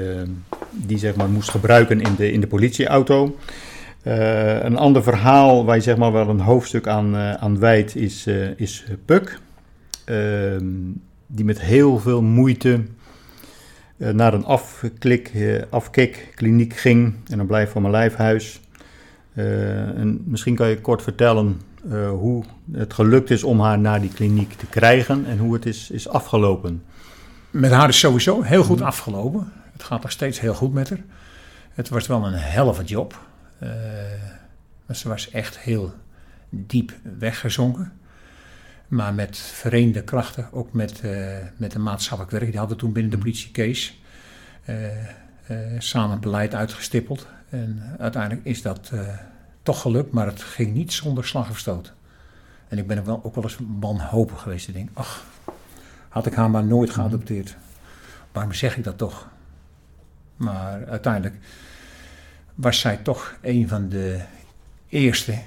die zeg maar moest gebruiken in de, in de politieauto. een ander verhaal waar je zeg maar wel een hoofdstuk aan, aan wijdt is, is Puk. Ehm, die met heel veel moeite eh, naar een afklik, eh, afkikkliniek ging en een blijf van mijn lijfhuis. En misschien kan je kort vertellen uh, hoe het gelukt is om haar naar die kliniek te krijgen en hoe het is, is afgelopen. Met haar is sowieso heel goed afgelopen. Het gaat nog steeds heel goed met haar. Het was wel een helve job. Uh, ze was echt heel diep weggezonken. Maar met verenigde krachten, ook met, uh, met een maatschappelijk werk. Die hadden toen binnen de politie Kees uh, samen beleid uitgestippeld. En uiteindelijk is dat toch gelukt, maar het ging niet zonder slag of stoot. En ik ben er wel, ook wel eens wanhopig geweest. Ik denk, ach, had ik haar maar nooit mhm. geadopteerd. Waarom zeg ik dat toch? Maar uiteindelijk was zij toch een van de eerste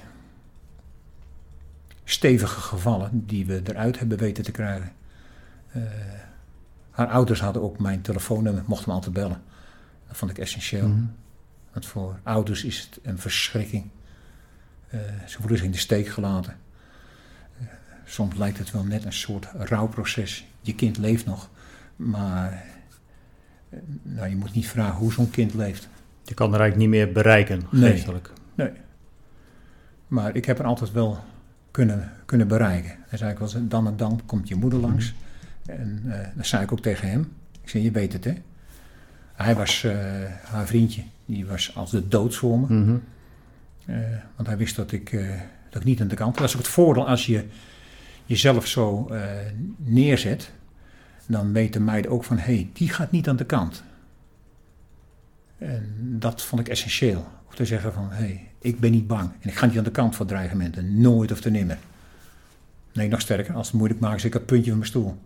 stevige gevallen die we eruit hebben weten te krijgen. Uh, haar ouders hadden ook mijn telefoonnummer, mochten me altijd bellen. Dat vond ik essentieel. Mm -hmm. Want voor ouders is het een verschrikking. Uh, ze zich in de steek gelaten. Uh, soms lijkt het wel net een soort rouwproces. Je kind leeft nog, maar nou, je moet niet vragen hoe zo'n kind leeft. Je kan er eigenlijk niet meer bereiken, geestelijk. Nee, nee. Maar ik heb er altijd wel kunnen, kunnen bereiken. Hij zei ik wel dan en dan komt je moeder langs. En uh, dat zei ik ook tegen hem. Ik zei, je weet het hè. Hij was, uh, haar vriendje, die was als de dood voor me. Mm -hmm. Want hij wist dat ik, dat ik niet aan de kant. Dat is ook het voordeel als je jezelf zo neerzet. Dan weten meiden ook van, hé, hey, die gaat niet aan de kant. En dat vond ik essentieel. Om te zeggen van, hé, hey, ik ben niet bang. En ik ga niet aan de kant voor dreigementen. Nooit of te nimmer. Nee, nog sterker. Als het moeilijk maakt, zit ik het puntje van mijn stoel.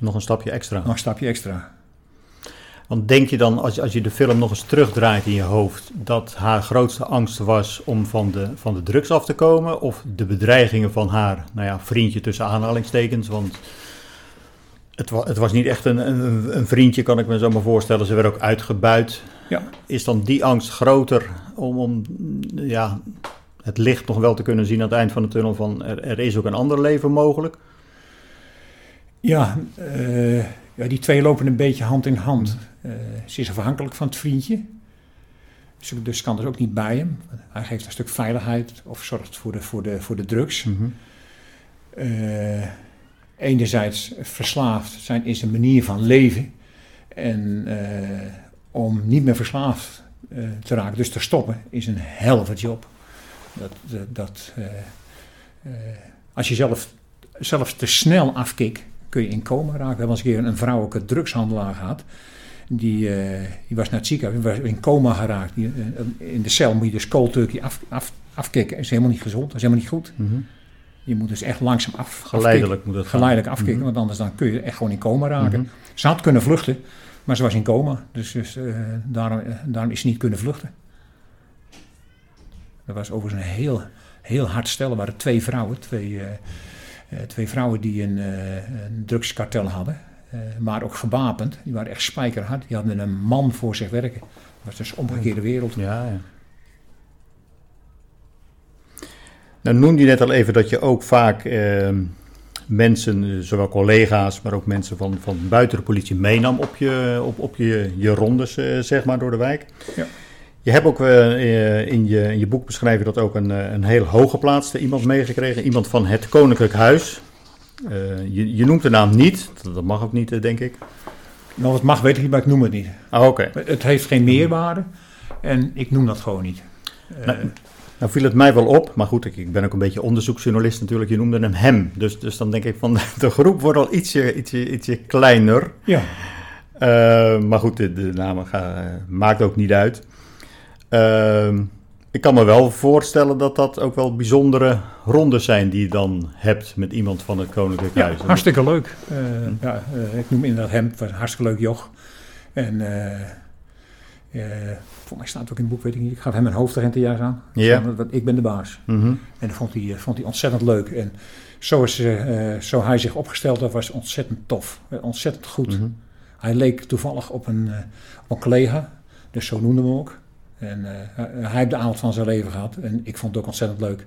Nog een stapje extra. Nog een stapje extra. Want denk je dan, als je, als je de film nog eens terugdraait in je hoofd, dat haar grootste angst was om van de, van de drugs af te komen? Of de bedreigingen van haar, nou ja, vriendje tussen aanhalingstekens? Want het, was, het was niet echt een, een, een, vriendje, kan ik me zo maar voorstellen. Ze werd ook uitgebuit. Ja. Is dan die angst groter om, om ja, het licht nog wel te kunnen zien aan het eind van de tunnel van er, er is ook een ander leven mogelijk? Ja, uh, ja, die twee lopen een beetje hand in hand. Uh, ze is afhankelijk van het vriendje. Dus kan dus ook niet bij hem. Hij geeft een stuk veiligheid of zorgt voor de, voor de, voor de drugs. Mm -hmm. uh, enerzijds verslaafd zijn is een manier van leven. En om niet meer verslaafd te raken, dus te stoppen, is een helve job. Dat, dat, als je zelf, zelfs te snel afkikt, kun je in coma raken. We hebben eens een keer een vrouwelijke drugshandelaar gehad. Die, uh, die was naar het ziekenhuis, was in coma geraakt. Die, uh, in de cel moet je dus cold turkey af, af, afkicken. Dat is helemaal niet gezond, dat is helemaal niet goed. Mm -hmm. Je moet dus echt langzaam af, Geleidelijk moet het Geleidelijk afkicken, mm -hmm. want anders dan kun je echt gewoon in coma raken. Mm -hmm. Ze had kunnen vluchten, maar ze was in coma. Dus, dus uh, daarom, daarom is ze niet kunnen vluchten. Dat was overigens een heel, heel hard stel. Er waren twee vrouwen, twee twee vrouwen die een, uh, een drugskartel hadden, uh, maar ook gewapend. Die waren echt spijkerhard. Die hadden een man voor zich werken. Dat was dus omgekeerde wereld. Ja, ja. Nou noemde je net al even dat je ook vaak ehm, mensen, zowel collega's, maar ook mensen van, van buiten de politie meenam op je, op, op je, je rondes, zeg maar, door de wijk. Ja. Je hebt ook uh, in, je, in je boek beschreven dat ook een, een heel hooggeplaatste iemand meegekregen. Iemand van het Koninklijk Huis. Uh, je, je, noemt de naam niet. Dat, mag ook niet, denk ik. Nou, het mag weet ik niet, maar ik noem het niet. Ah, oké. Het heeft geen meerwaarde. En ik noem dat gewoon niet. Nou, nou viel het mij wel op. Maar goed, ik, ik, ben ook een beetje onderzoeksjournalist natuurlijk. Je noemde hem hem. Dus, dus dan denk ik van de groep wordt al ietsje, ietsje, ietsje kleiner. Ja. Uh, maar goed, de, de naam maakt ook niet uit. Uh, ik kan me wel voorstellen dat dat ook wel bijzondere rondes zijn die je dan hebt met iemand van het Koninklijk ja, Huis. Hartstikke leuk. Uh, hm. ja, uh, ik noem inderdaad hem, was een hartstikke leuk joch. En uh, voor mij staat ook in het boek, weet ik niet. Ik gaf hem een hoofdagentiejaars aan. Ja. Ik ben de baas. Mm -hmm. En dat vond hij, vond hij ontzettend leuk. En zo, is, zo hij zich opgesteld had, was ontzettend tof. ontzettend goed. Mm -hmm. Hij leek toevallig op een, op een collega. Dus zo noemden we hem ook. En uh, hij heeft de avond van zijn leven gehad en ik vond het ook ontzettend leuk.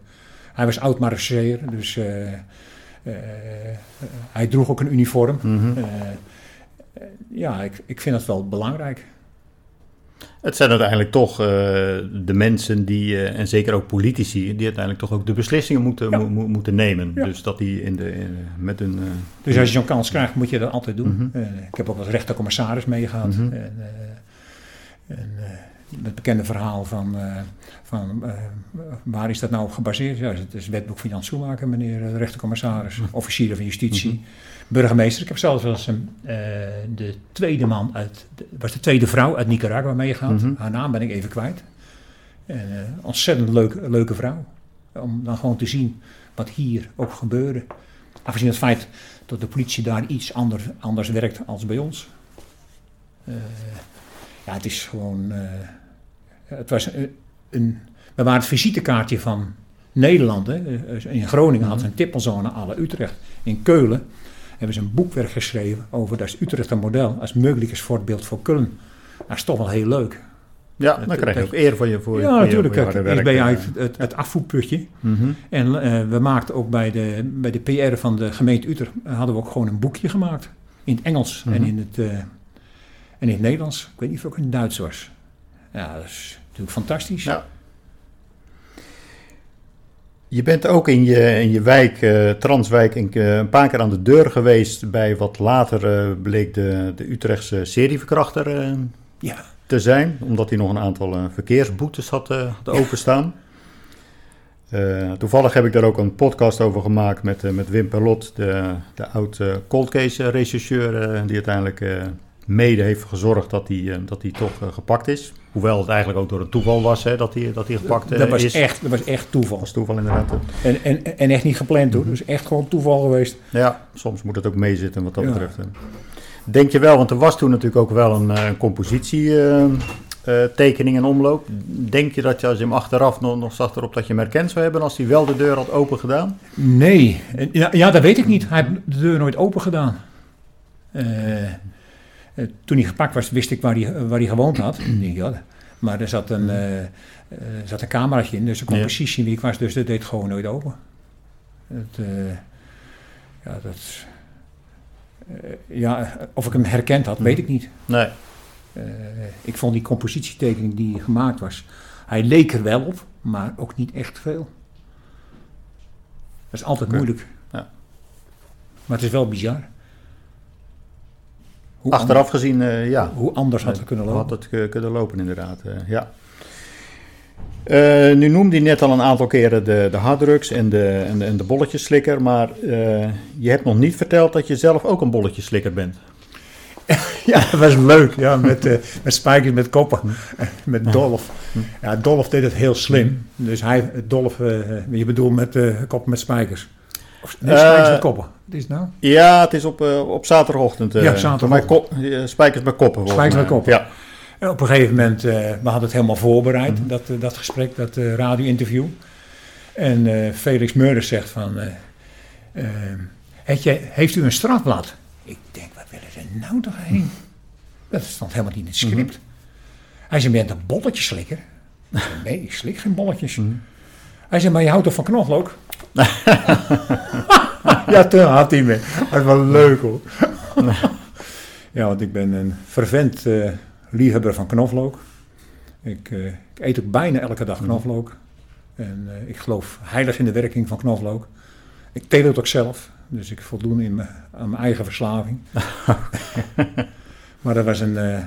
Hij was oud marechausseur, dus uh, uh, hij droeg ook een uniform. Mm -hmm. ja, ik, ik vind het wel belangrijk. Het zijn uiteindelijk toch de mensen die, en zeker ook politici, die uiteindelijk toch ook de beslissingen moeten, ja. mo moeten nemen. Ja. Dus dat die in de, in, met een. dus als je zo'n kans krijgt, moet je dat altijd doen. Mm -hmm. ik heb ook als rechtercommissaris meegehad. Mm -hmm. en, en het bekende verhaal van, uh, van uh, waar is dat nou op gebaseerd? Ja, het is wetboek Financiën maken, meneer de rechtercommissaris, officier van justitie, mm -hmm. burgemeester. Ik heb zelfs wel eens een, uh, de tweede man uit, was de tweede vrouw uit Nicaragua meegegaan. Mm -hmm. Haar naam ben ik even kwijt. En, ontzettend leuk, leuke vrouw. Om dan gewoon te zien wat hier ook gebeurde. Afgezien het feit dat de politie daar iets anders, anders werkt als bij ons. ja, het is gewoon het was een, een, we waren het visitekaartje van Nederland. Hè. In Groningen had ze een tippelzone alle Utrecht. In Keulen hebben ze een boekwerk geschreven over dat Utrecht een model als mogelijk voorbeeld voor Keulen. Dat is toch wel heel leuk. Ja, dan krijg je ook eer voor je voor Ja, voor natuurlijk. Je, voor je ik ben uit het, het afvoerputje. Mm -hmm. En uh, we maakten ook bij de, bij de PR van de gemeente Utrecht... hadden we ook gewoon een boekje gemaakt. In het Engels mm -hmm. en, in het, uh, en in het Nederlands. Ik weet niet of het ook in het Duits was. Ja, dat is natuurlijk fantastisch. Ja. Je bent ook in je, in je wijk, uh, Transwijk, een, een, paar keer aan de deur geweest bij wat later uh, bleek de, de Utrechtse serieverkrachter uh, ja. te zijn. Omdat hij nog een aantal verkeersboetes had, had openstaan. Uh, toevallig heb ik daar ook een podcast over gemaakt met, met Wim Perlot, de, de oud cold case rechercheur, die uiteindelijk mede heeft gezorgd dat hij dat die toch gepakt is. Hoewel het eigenlijk ook door een toeval was hè, dat hij dat die gepakt dat was is. Echt, dat was echt toeval. Dat was toeval inderdaad. En, en, en echt niet gepland hoor, dus echt gewoon toeval geweest. Ja, soms moet het ook meezitten wat dat ja. betreft. Denk je wel, want er was toen natuurlijk ook wel een, een compositie uh, tekening en omloop. Denk je dat je als je hem achteraf nog, nog zag erop dat je hem herkend zou hebben als hij wel de deur had open gedaan? Nee, ja, ja dat weet ik niet. Hij heeft de deur nooit open gedaan. Uh, toen hij gepakt was, wist ik waar hij, waar hij gewoond had. ja, maar er zat een, uh, zat een cameraatje in, dus ik kon ja. precies zien wie ik was. Dus dat deed gewoon nooit open. Het, ja, dat, ja, of ik hem herkend had, weet ik niet. Nee. Ik vond die compositietekening die gemaakt was, hij leek er wel op, maar ook niet echt veel. Dat is altijd moeilijk. Ja. Maar het is wel bizar. Hoe Achteraf gezien, uh, ja. Hoe anders had het kunnen lopen. Had het kunnen lopen, inderdaad. Uh, ja. nu noemde hij net al een aantal keren de, de harddrugs en de, en de, en de bolletjeslikker, maar je hebt nog niet verteld dat je zelf ook een bolletjeslikker bent. ja, dat was leuk. Ja, met, uh, met spijkers met koppen. met Dolf. Ja, Dolf deed het heel slim. Dus hij, Dolf, je bedoelt met koppen met spijkers. Of nee, spijkers met koppen. Wat is het nou? Ja, het is op, op zaterdagochtend. ja, zaterdagochtend. Kop, spijkers met koppen. Spijkers met koppen. Ja. En op een gegeven moment, we hadden het helemaal voorbereid, mm -hmm. dat, dat gesprek, dat radio-interview. En Felix Meurders zegt van, je, heeft u een strafblad? Ik denk, wat willen ze nou toch heen? Dat stond helemaal niet in het script. Hij zei, bent een bolletje slikker? Nee, ik slik geen bolletjes. Hij zei, maar je houdt toch van knoflook? ja, toen had hij me. Dat was wel leuk hoor. ja, want ik ben een vervent uh, liefhebber van knoflook. Ik, uh, ik, eet ook bijna elke dag knoflook. En uh, ik geloof heilig in de werking van knoflook. Ik teel het ook zelf. Dus ik voldoen in aan mijn eigen verslaving. maar dat was een,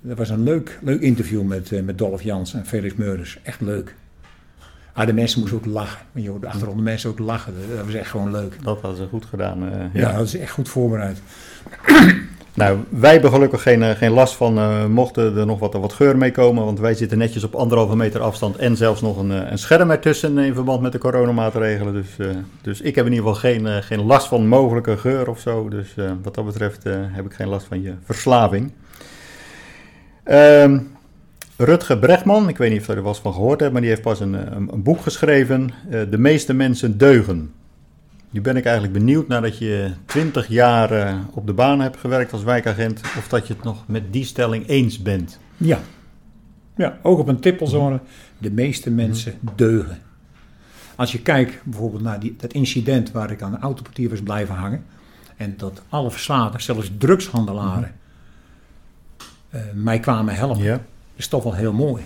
dat was een leuk, leuk interview met, met Dolph Jans en Felix Meurders. Echt leuk. Ah, de mensen moesten ook lachen. Je hoorde achterom de mensen ook lachen. Dat was echt gewoon leuk. Dat hadden ze goed gedaan. Uh, ja. ja, dat is echt goed voorbereid. Nou, wij hebben gelukkig geen, geen last van, uh, mochten er nog wat, wat geur mee komen, want wij zitten netjes op anderhalve meter afstand en zelfs nog een, een scherm ertussen in verband met de coronamaatregelen. Dus, uh, dus ik heb in ieder geval geen, uh, geen last van mogelijke geur of zo. Dus wat dat betreft heb ik geen last van je verslaving. Um, Rutger Brechtman, ik weet niet of je er was van gehoord hebt, maar die heeft pas een, een, een boek geschreven, De meeste mensen deugen. Nu ben ik eigenlijk benieuwd nadat je 20 jaar uh, op de baan hebt gewerkt als wijkagent, of dat je het nog met die stelling eens bent. Ja, ja ook op een tippelzone. De meeste mensen deugen. Als je kijkt bijvoorbeeld naar die, dat incident waar ik aan de autoportier was blijven hangen. En dat alle verslagen, zelfs drugshandelaren, uh, mij kwamen helpen. Ja. Dat is toch wel heel mooi.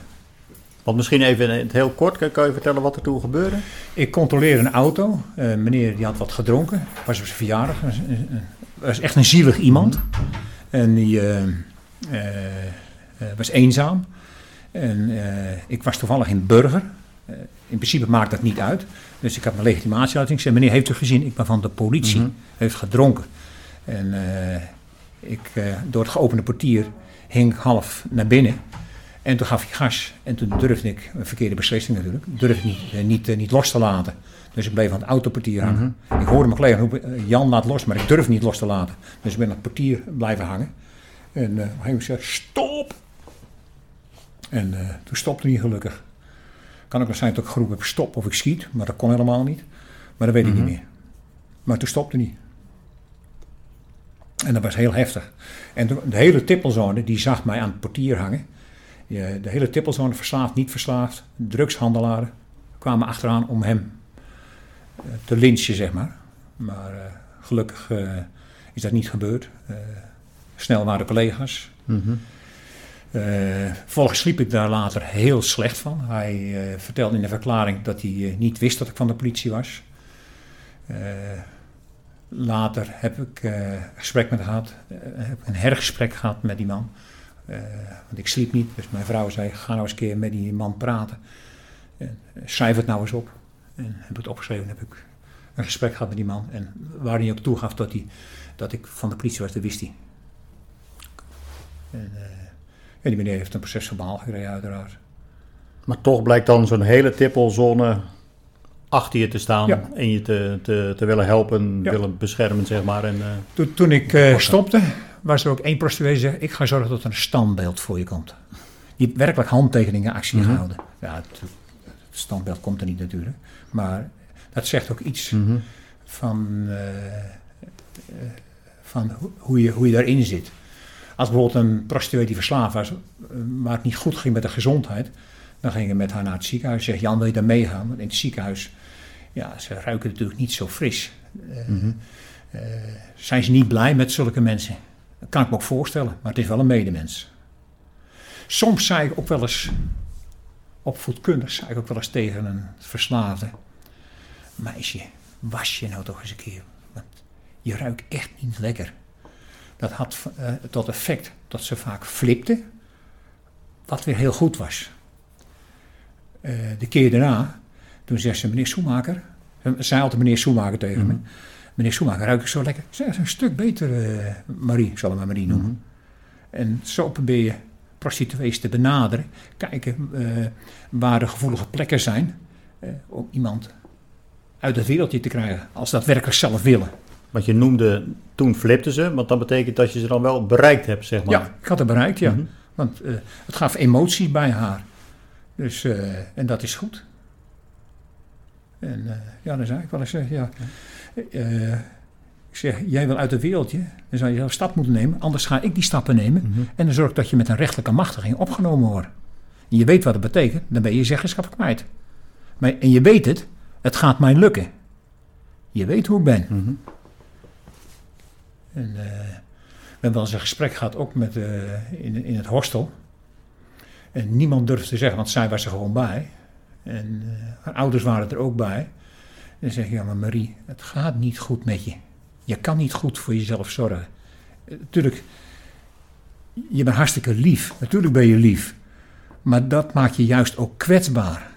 Want misschien even in het heel kort, kan je vertellen wat er toen gebeurde? Ik controleerde een auto. Uh, meneer die had wat gedronken. Was op zijn verjaardag. Was echt een zielig iemand. En die uh, uh, was eenzaam. En ik was toevallig in Burger. in principe maakt dat niet uit. Dus ik had mijn legitimatie uit. Ik zei, meneer, heeft u gezien? Ik ben van de politie. Mm -hmm. Heeft gedronken. En ik, door het geopende portier hing half naar binnen. En toen gaf hij gas. En toen durfde ik, een verkeerde beslissing natuurlijk, durfde ik niet, niet, uh, niet los te laten. Dus ik bleef aan het autoportier hangen. Mm -hmm. Ik hoorde mijn collega roepen, Jan laat los, maar ik durf niet los te laten. Dus ik ben aan het portier blijven hangen. En uh, hij zei, stop! En uh, toen stopte hij gelukkig. Kan ook wel zijn dat ik geroepen heb, stop of ik schiet. Maar dat kon helemaal niet. Maar dat weet mm -hmm. ik niet meer. Maar toen stopte hij. En dat was heel heftig. En de hele tippelzone, die zag mij aan het portier hangen. De hele tippelzone, verslaafd, niet verslaafd, drugshandelaren, kwamen achteraan om hem uh, te lynchen, zeg maar. Maar uh, gelukkig uh, is dat niet gebeurd. snel waren de collega's. Mm -hmm. vervolgens sliep ik daar later heel slecht van. Hij vertelde in de verklaring dat hij niet wist dat ik van de politie was. later heb ik een gesprek met gehad, heb een hergesprek gehad met die man. Uh, want ik sliep niet, dus mijn vrouw zei: ga nou eens een keer met die man praten. Uh, schrijf het nou eens op. En heb ik het opgeschreven, heb ik een gesprek gehad met die man. En waar hij ook toegaf dat, hij, dat ik van de politie was, dat wist hij. En, uh, en die meneer heeft een proces verbaal gekregen, uiteraard. Maar toch blijkt dan zo'n hele tippelzone achter je te staan ja. en je te, te, te willen helpen, ja. willen beschermen, zeg maar. En, uh, toen, toen ik uh, stopte, was er ook één prostituee die zei, ik ga zorgen dat er een standbeeld voor je komt. Die werkelijk handtekeningen actie mm -hmm. gehouden. Ja, het, het, standbeeld komt er niet natuurlijk. Maar dat zegt ook iets -hmm. van, uh, van hoe, je, hoe je daarin zit. Als bijvoorbeeld een prostituee die verslaafd was, maar het niet goed ging met de gezondheid, dan gingen we met haar naar het ziekenhuis. Zeg Jan, wil je daar meegaan? Want in het ziekenhuis, ja, ze ruiken natuurlijk niet zo fris. Uh, uh, zijn ze niet blij met zulke mensen? Dat kan ik me ook voorstellen, maar het is wel een medemens. Soms zei ik ook wel eens, opvoedkundig, zei ik ook wel eens tegen een verslaafde: Meisje, was je nou toch eens een keer? Want je ruikt echt niet lekker. Dat had uh, tot effect dat ze vaak flipte, wat weer heel goed was. Uh, de keer daarna, toen zegt ze: Meneer Soemaker, zei altijd meneer Soemaker tegen me. Meneer Soemaker, ruik ik zo lekker? Ze is een stuk beter, uh, Marie, ik zal hem maar Marie noemen. Mm -hmm. En zo probeer je prostituees te benaderen. Kijken uh, waar de gevoelige plekken zijn. Uh, om iemand uit het wereldje te krijgen. Als dat werkelijk zelf willen. Want je noemde, toen flipten ze. Want dat betekent dat je ze dan wel bereikt hebt, zeg maar. Ja, ik had het bereikt, ja. Mm -hmm. Want uh, het gaf emotie bij haar. Dus, en dat is goed. En ja, dan zei ik wel eens, ja... Uh, ik zeg, jij wil uit het wereldje, dan zou je een stap moeten nemen. Anders ga ik die stappen nemen. Mm -hmm. En dan zorg ik dat je met een rechtelijke machtiging opgenomen wordt. En je weet wat dat betekent, dan ben je je zeggenschap kwijt. Maar, en je weet het, het gaat mij lukken. Je weet hoe ik ben. Mm -hmm. En uh, we hebben wel eens een gesprek gehad, ook met, uh, in, in het hostel. En niemand durfde te zeggen, want zij was er gewoon bij. En haar ouders waren er ook bij. Dan zeg maar Marie, het gaat niet goed met je. Je kan niet goed voor jezelf zorgen. Natuurlijk, je bent hartstikke lief. Natuurlijk ben je lief. Maar dat maakt je juist ook kwetsbaar.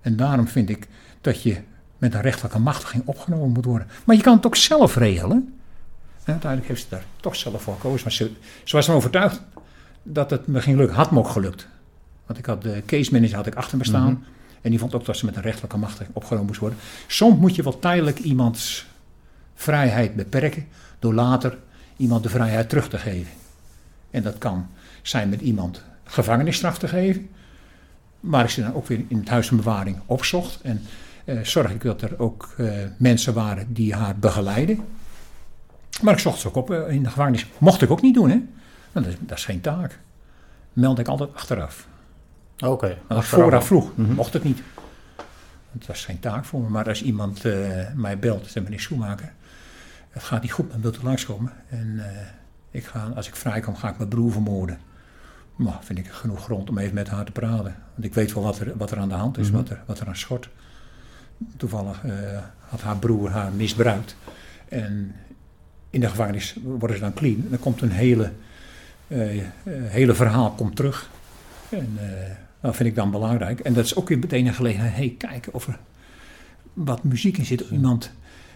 En daarom vind ik dat je met een rechtelijke machtiging opgenomen moet worden. Maar je kan het ook zelf regelen. En uiteindelijk heeft ze daar toch zelf voor gekozen. Maar ze, ze was ervan overtuigd dat het me ging lukken. Had me ook gelukt. Want ik had de case manager had ik achter me staan. -hmm. En die vond ook dat ze met een rechtelijke macht opgenomen moest worden. Soms moet je wel tijdelijk iemands vrijheid beperken door later iemand de vrijheid terug te geven. En dat kan zijn met iemand gevangenisstraf te geven. Maar ik ze dan ook weer in het huis van bewaring opzocht. En eh, zorg ik dat er ook eh, mensen waren die haar begeleiden. Maar ik zocht ze ook op uh, in de gevangenis. Mocht ik ook niet doen, hè? Dat is, dat is geen taak. Meld ik altijd achteraf. Oké. Okay, als vooraf vroeg, mm -hmm. mocht het niet. Het was geen taak voor me. Maar als iemand uh, mij belt, zegt meneer Schoenmaker, het gaat niet goed, maar wilt u langskomen? En uh, ik ga, als ik vrijkom, ga ik mijn broer vermoorden. Nou, vind ik genoeg grond om even met haar te praten. Want ik weet wel wat er, wat er aan de hand is, mm -hmm. wat, er, wat er aan schort. Toevallig uh, had haar broer haar misbruikt. En in de gevangenis worden ze dan clean. En dan komt een hele, hele verhaal komt terug. En dat vind ik dan belangrijk. En dat is ook weer meteen een gelegenheid. Hey, kijken of er wat muziek in zit om iemand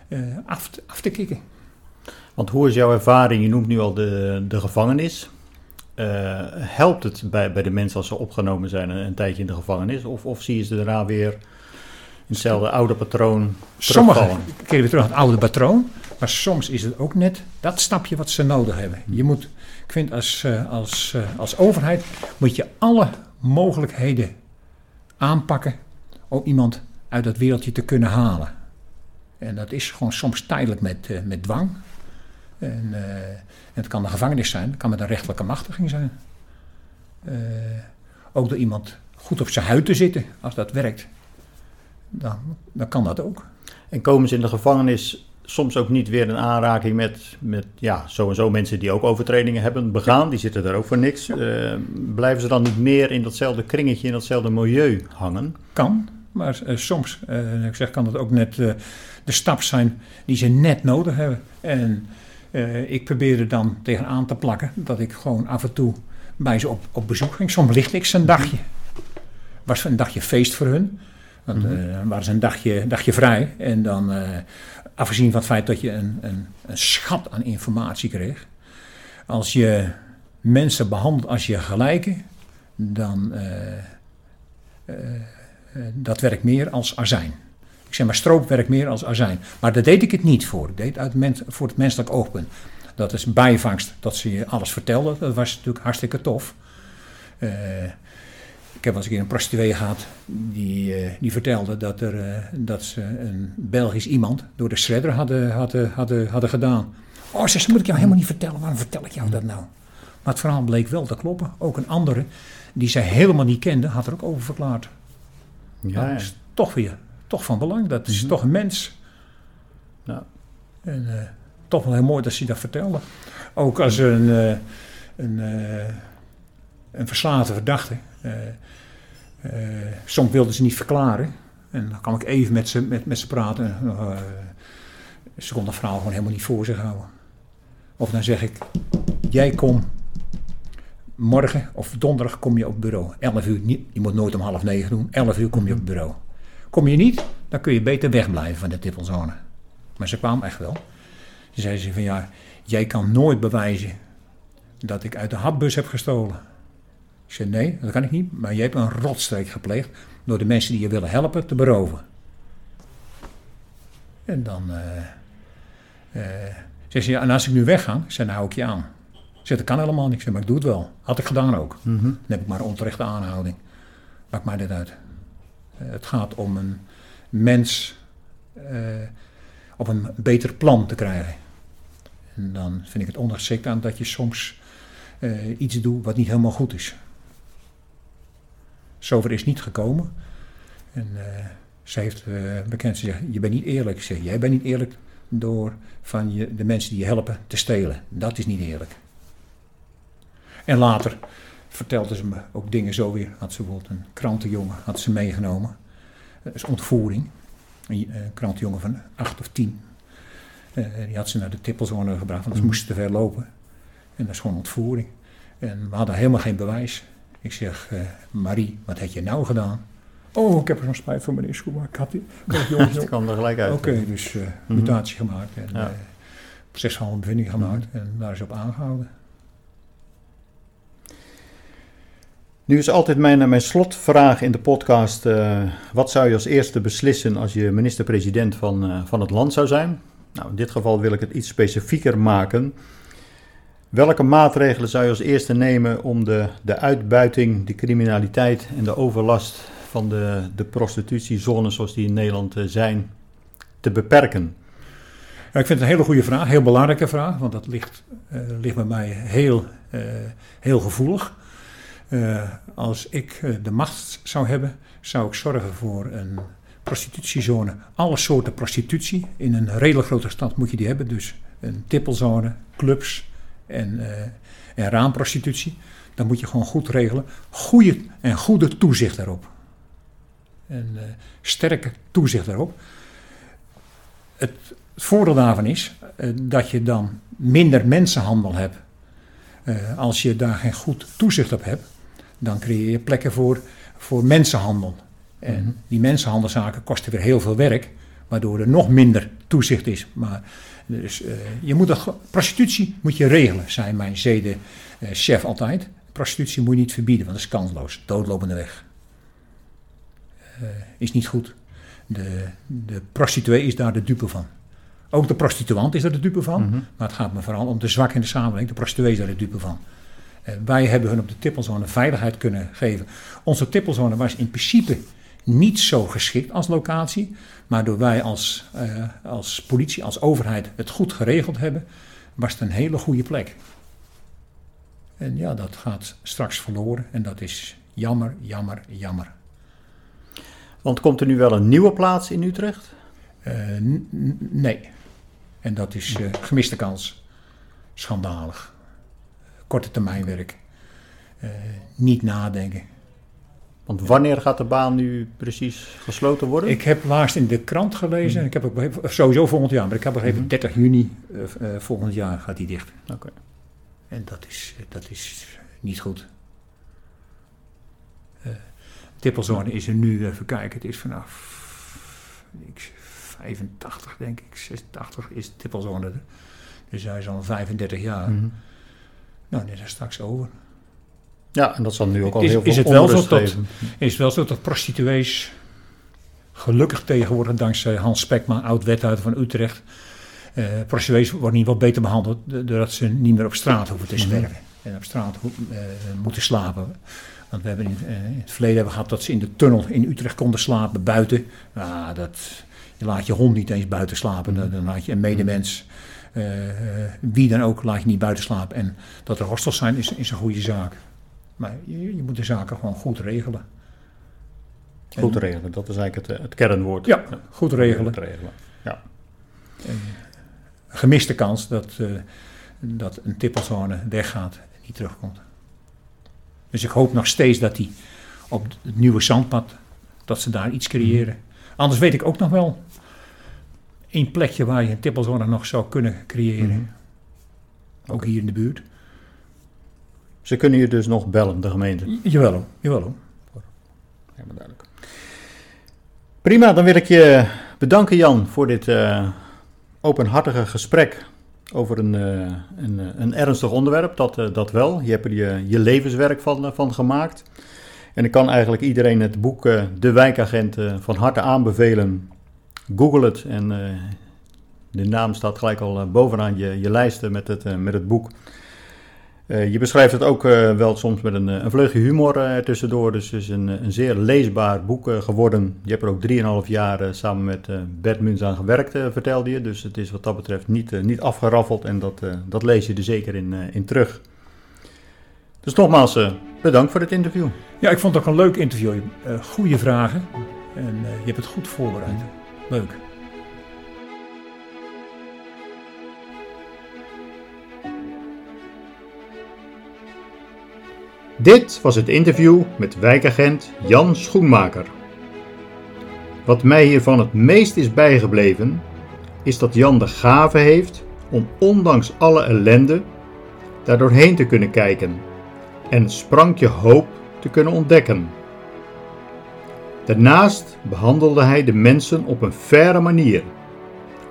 uh, af, te, af te kicken. Want hoe is jouw ervaring? Je noemt nu al de, de gevangenis. Uh, helpt het bij, bij de mensen als ze opgenomen zijn een, een tijdje in de gevangenis? Of, of zie je ze daarna weer in hetzelfde oude patroon Sommigen keren weer terug naar het oude patroon. Maar soms is het ook net dat stapje wat ze nodig hebben. Je moet, ik vind als, als, als overheid moet je alle mogelijkheden aanpakken om iemand uit dat wereldje te kunnen halen. En dat is gewoon soms tijdelijk met, uh, met dwang. En, uh, het kan een gevangenis zijn, het kan met een rechtelijke machtiging zijn. Uh, ook door iemand goed op zijn huid te zitten, als dat werkt, dan, dan kan dat ook. En komen ze in de gevangenis soms ook niet weer in aanraking met, met ja, zo en zo mensen die ook overtredingen hebben begaan. Die zitten daar ook voor niks. Ja. Uh, blijven ze dan niet meer in datzelfde kringetje, in datzelfde milieu hangen? Kan, maar uh, soms, uh, ik zeg, kan het ook net de stap zijn die ze net nodig hebben. En ik probeer er dan tegenaan te plakken dat ik gewoon af en toe bij ze op, op bezoek ging. Soms licht ik ze een dagje. Was een dagje feest voor hun. Want mm dan waren ze een dagje, dagje vrij. En dan, afgezien van het feit dat je een, een, een schat aan informatie kreeg. Als je mensen behandelt als je gelijken, dan dat werkt meer als azijn. Ik zeg maar, stroop werkt meer als azijn. Maar daar deed ik het niet voor. Ik deed uit voor het menselijk oogpunt. Dat is bijvangst, dat ze je alles vertelden. Dat was natuurlijk hartstikke tof. Uh, ik heb wel eens een keer een prostituee gehad die, uh, die vertelde dat, er, uh, dat ze een Belgisch iemand door de shredder hadden, hadden, hadden, hadden gedaan. Oh, ze moet ik jou helemaal niet vertellen. Waarom vertel ik jou dat nou? Maar het verhaal bleek wel te kloppen. Ook een andere, die zij helemaal niet kende, had er ook over verklaard. Ja, dat is toch weer toch van belang. Dat is mm -hmm. toch een mens. Ja. En uh, toch wel heel mooi dat ze dat vertelde. Ook als een, uh, een, uh, een verslaafde verdachte. Soms wilden ze niet verklaren. En dan kan ik even met ze, met, met ze praten. ze kon dat verhaal gewoon helemaal niet voor zich houden. Of dan zeg ik, jij komt morgen of donderdag kom je op bureau. 11 uur, niet, je moet nooit om half negen doen. 11 uur kom je op bureau. Kom je niet, dan kun je beter wegblijven van de tippelzone. Maar ze kwam echt wel. Ze zei ze van ja, jij kan nooit bewijzen dat ik uit de hapbus heb gestolen. Ik zei nee, dat kan ik niet. Maar jij hebt een rotstreek gepleegd door de mensen die je willen helpen te beroven. En dan uh, uh, zei ze ja, en als ik nu wegga, zei dan hou ik je aan. Ik zei dat kan helemaal niet. Ik zei maar ik doe het wel. Had ik gedaan ook. Mm -hmm. Dan heb ik maar een onterechte aanhouding. Maakt mij dit uit. Eh, het gaat om een mens op een beter plan te krijgen. En dan vind ik het ongeschikt aan dat je soms iets doet wat niet helemaal goed is. Zover is niet gekomen. En uh, ze heeft bekend gezegd, je bent niet eerlijk. Ik zeg, jij bent niet eerlijk door van je, de mensen die je helpen te stelen. Dat is niet eerlijk. En later vertelde ze me ook dingen zo weer. Had ze bijvoorbeeld een krantenjongen had ze meegenomen. Dat is ontvoering. Een uh, krantenjongen van acht of tien. Die had ze naar de tippelzone gebracht, want ze moesten te ver lopen. En dat is gewoon ontvoering. En we hadden helemaal geen bewijs. Ik zeg, uh, Marie, wat heb je nou gedaan? Oh, ik heb er zo'n spijt van meneer Schoenmaker. Ik had die, dat kwam er gelijk uit. Oké, okay, dus uh, mutatie mm -hmm. gemaakt en ja. proces van bevinding gemaakt. Mm -hmm. En daar is op aangehouden. Nu is altijd mijn, mijn slotvraag in de podcast: uh, wat zou je als eerste beslissen als je minister-president van, uh, van het land zou zijn? Nou, in dit geval wil ik het iets specifieker maken. Welke maatregelen zou je als eerste nemen om de, de uitbuiting, de criminaliteit en de overlast van de, de prostitutiezones zoals die in Nederland uh, zijn te beperken? Ja, ik vind het een hele goede vraag, heel belangrijke vraag, want dat ligt, ligt bij mij heel, heel gevoelig. Als ik de macht zou hebben, zou ik zorgen voor een prostitutiezone. Alle soorten prostitutie. In een redelijk grote stad moet je die hebben. Dus een tippelzone, clubs en, uh, en raamprostitutie. Dan moet je gewoon goed regelen. Goede en goede toezicht daarop. En sterke toezicht daarop. Het, het voordeel daarvan is dat je dan minder mensenhandel hebt. als je daar geen goed toezicht op hebt dan creëer je plekken voor, voor mensenhandel. En mhm. die mensenhandelzaken kosten weer heel veel werk, waardoor er nog minder toezicht is. Maar dus, uh, je moet dat, prostitutie moet je regelen, zei mijn zedenchef uh, altijd. Prostitutie moet je niet verbieden, want dat is kansloos, doodlopende weg. Uh, is niet goed. De, de prostituee is daar de dupe van. Ook de prostituant is er de dupe van, mm -hmm. maar het gaat me vooral om de zwak in de samenleving. De prostituee is daar de dupe van. Uh, wij hebben hun op de tippelzone veiligheid kunnen geven. Onze tippelzone was in principe niet zo geschikt als locatie. Maar door wij als, uh, als politie, als overheid het goed geregeld hebben, was het een hele goede plek. En ja, dat gaat straks verloren en dat is jammer, jammer, jammer. Want komt er nu wel een nieuwe plaats in Utrecht? Uh, nee. En dat is gemiste kans. Schandalig korte termijn werk. Uh, niet nadenken. Want wanneer gaat de baan nu precies gesloten worden? Ik heb laatst in de krant gelezen, mm. ik heb ook sowieso volgend jaar, maar ik heb begrepen mm 30 juni uh, uh, volgend jaar gaat die dicht. Oké. Okay. En dat is, dat is niet goed. Tippelzone is er nu, even kijken, het is vanaf ik, 85 denk ik, 86 is Tippelzone er. Dus hij is al 35 jaar. Mhm. Nou, dit is straks over. Ja, en dat zal nu ook al Is- heel is veel het wel zo dat- is het wel zo dat prostituees, gelukkig tegenwoordig dankzij Hans Spekma, oud-wethouder van Utrecht, eh prostituees worden niet wel beter behandeld do- doordat ze niet meer op straat hoeven te Mhm. zwerven en op straat eh, moeten slapen. Want we hebben in, eh, in het verleden hebben gehad dat ze in de tunnel in Utrecht konden slapen buiten. Nou, dat, je laat je hond niet eens buiten slapen, dan, dan laat je een medemens. eh, eh, wie dan ook laat je niet buiten slapen. En dat er hostels zijn is, is een goede zaak. Maar je, je moet de zaken gewoon goed regelen. Goed En- regelen, dat is eigenlijk het, het kernwoord. Ja, goed regelen. Goed regelen. En gemiste kans dat, eh, dat een tippelzone weggaat en niet terugkomt. Dus ik hoop nog steeds dat die op het nieuwe zandpad, dat ze daar iets creëren. Anders weet ik ook nog wel één plekje waar je een tippelzone nog zou kunnen creëren. Mhm. Ook hier in de buurt. Ze kunnen je dus nog bellen, de gemeente. Jawel hoor, jawel. Helemaal duidelijk. Prima, dan wil ik je bedanken Jan voor dit eh, openhartige gesprek over een, eh, een, eh, een ernstig onderwerp, dat, dat wel. Je hebt er je, je levenswerk van, van gemaakt. En ik kan eigenlijk iedereen het boek De Wijkagent van harte aanbevelen. Google het en eh, de naam staat gelijk al bovenaan je, je lijsten met het, met het boek. Eh, je beschrijft het ook eh, wel soms met een, eh, een vleugje humor tussendoor. Dus het is een, een zeer leesbaar boek geworden. Je hebt er ook 3,5 jaar samen met Bert Muns aan gewerkt, vertelde je. Dus het is wat dat betreft niet, niet afgeraffeld en dat, dat lees je er zeker in, in terug. Dus nogmaals, bedankt voor dit interview. Ja, ik vond het ook een leuk interview. Goede vragen. En je hebt het goed voorbereid. Leuk. Dit was het interview met wijkagent Jan Schoenmaker. Wat mij hiervan het meest is bijgebleven, is dat Jan de gave heeft om ondanks alle ellende daar doorheen te kunnen kijken en het sprankje hoop te kunnen ontdekken. Daarnaast behandelde hij de mensen op een faire manier,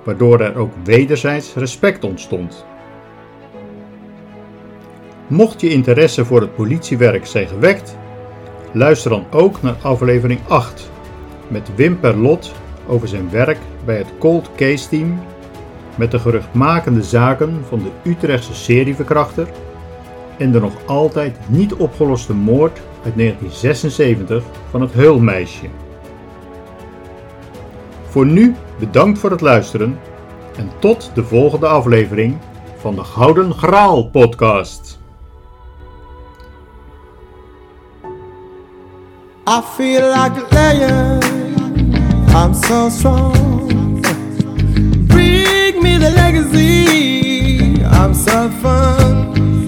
waardoor er ook wederzijds respect ontstond. Mocht je interesse voor het politiewerk zijn gewekt, luister dan ook naar aflevering 8 met Wim Perlot over zijn werk bij het Cold Case Team met de geruchtmakende zaken van de Utrechtse serieverkrachter en de nog altijd niet opgeloste moord uit 1976 van het Heulmeisje. Voor nu bedankt voor het luisteren en tot de volgende aflevering van de Gouden Graal podcast. I feel like a lion. I'm so strong. Bring me the legacy. I'm so fun.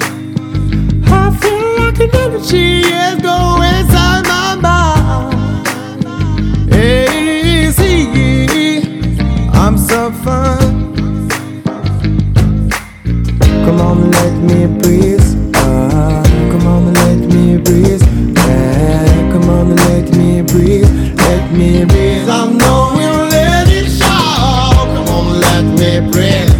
I feel like an energy is going inside my mind. See, I'm so fun. Come on, let me breathe. Ah, come on, let me breathe. Let me breathe.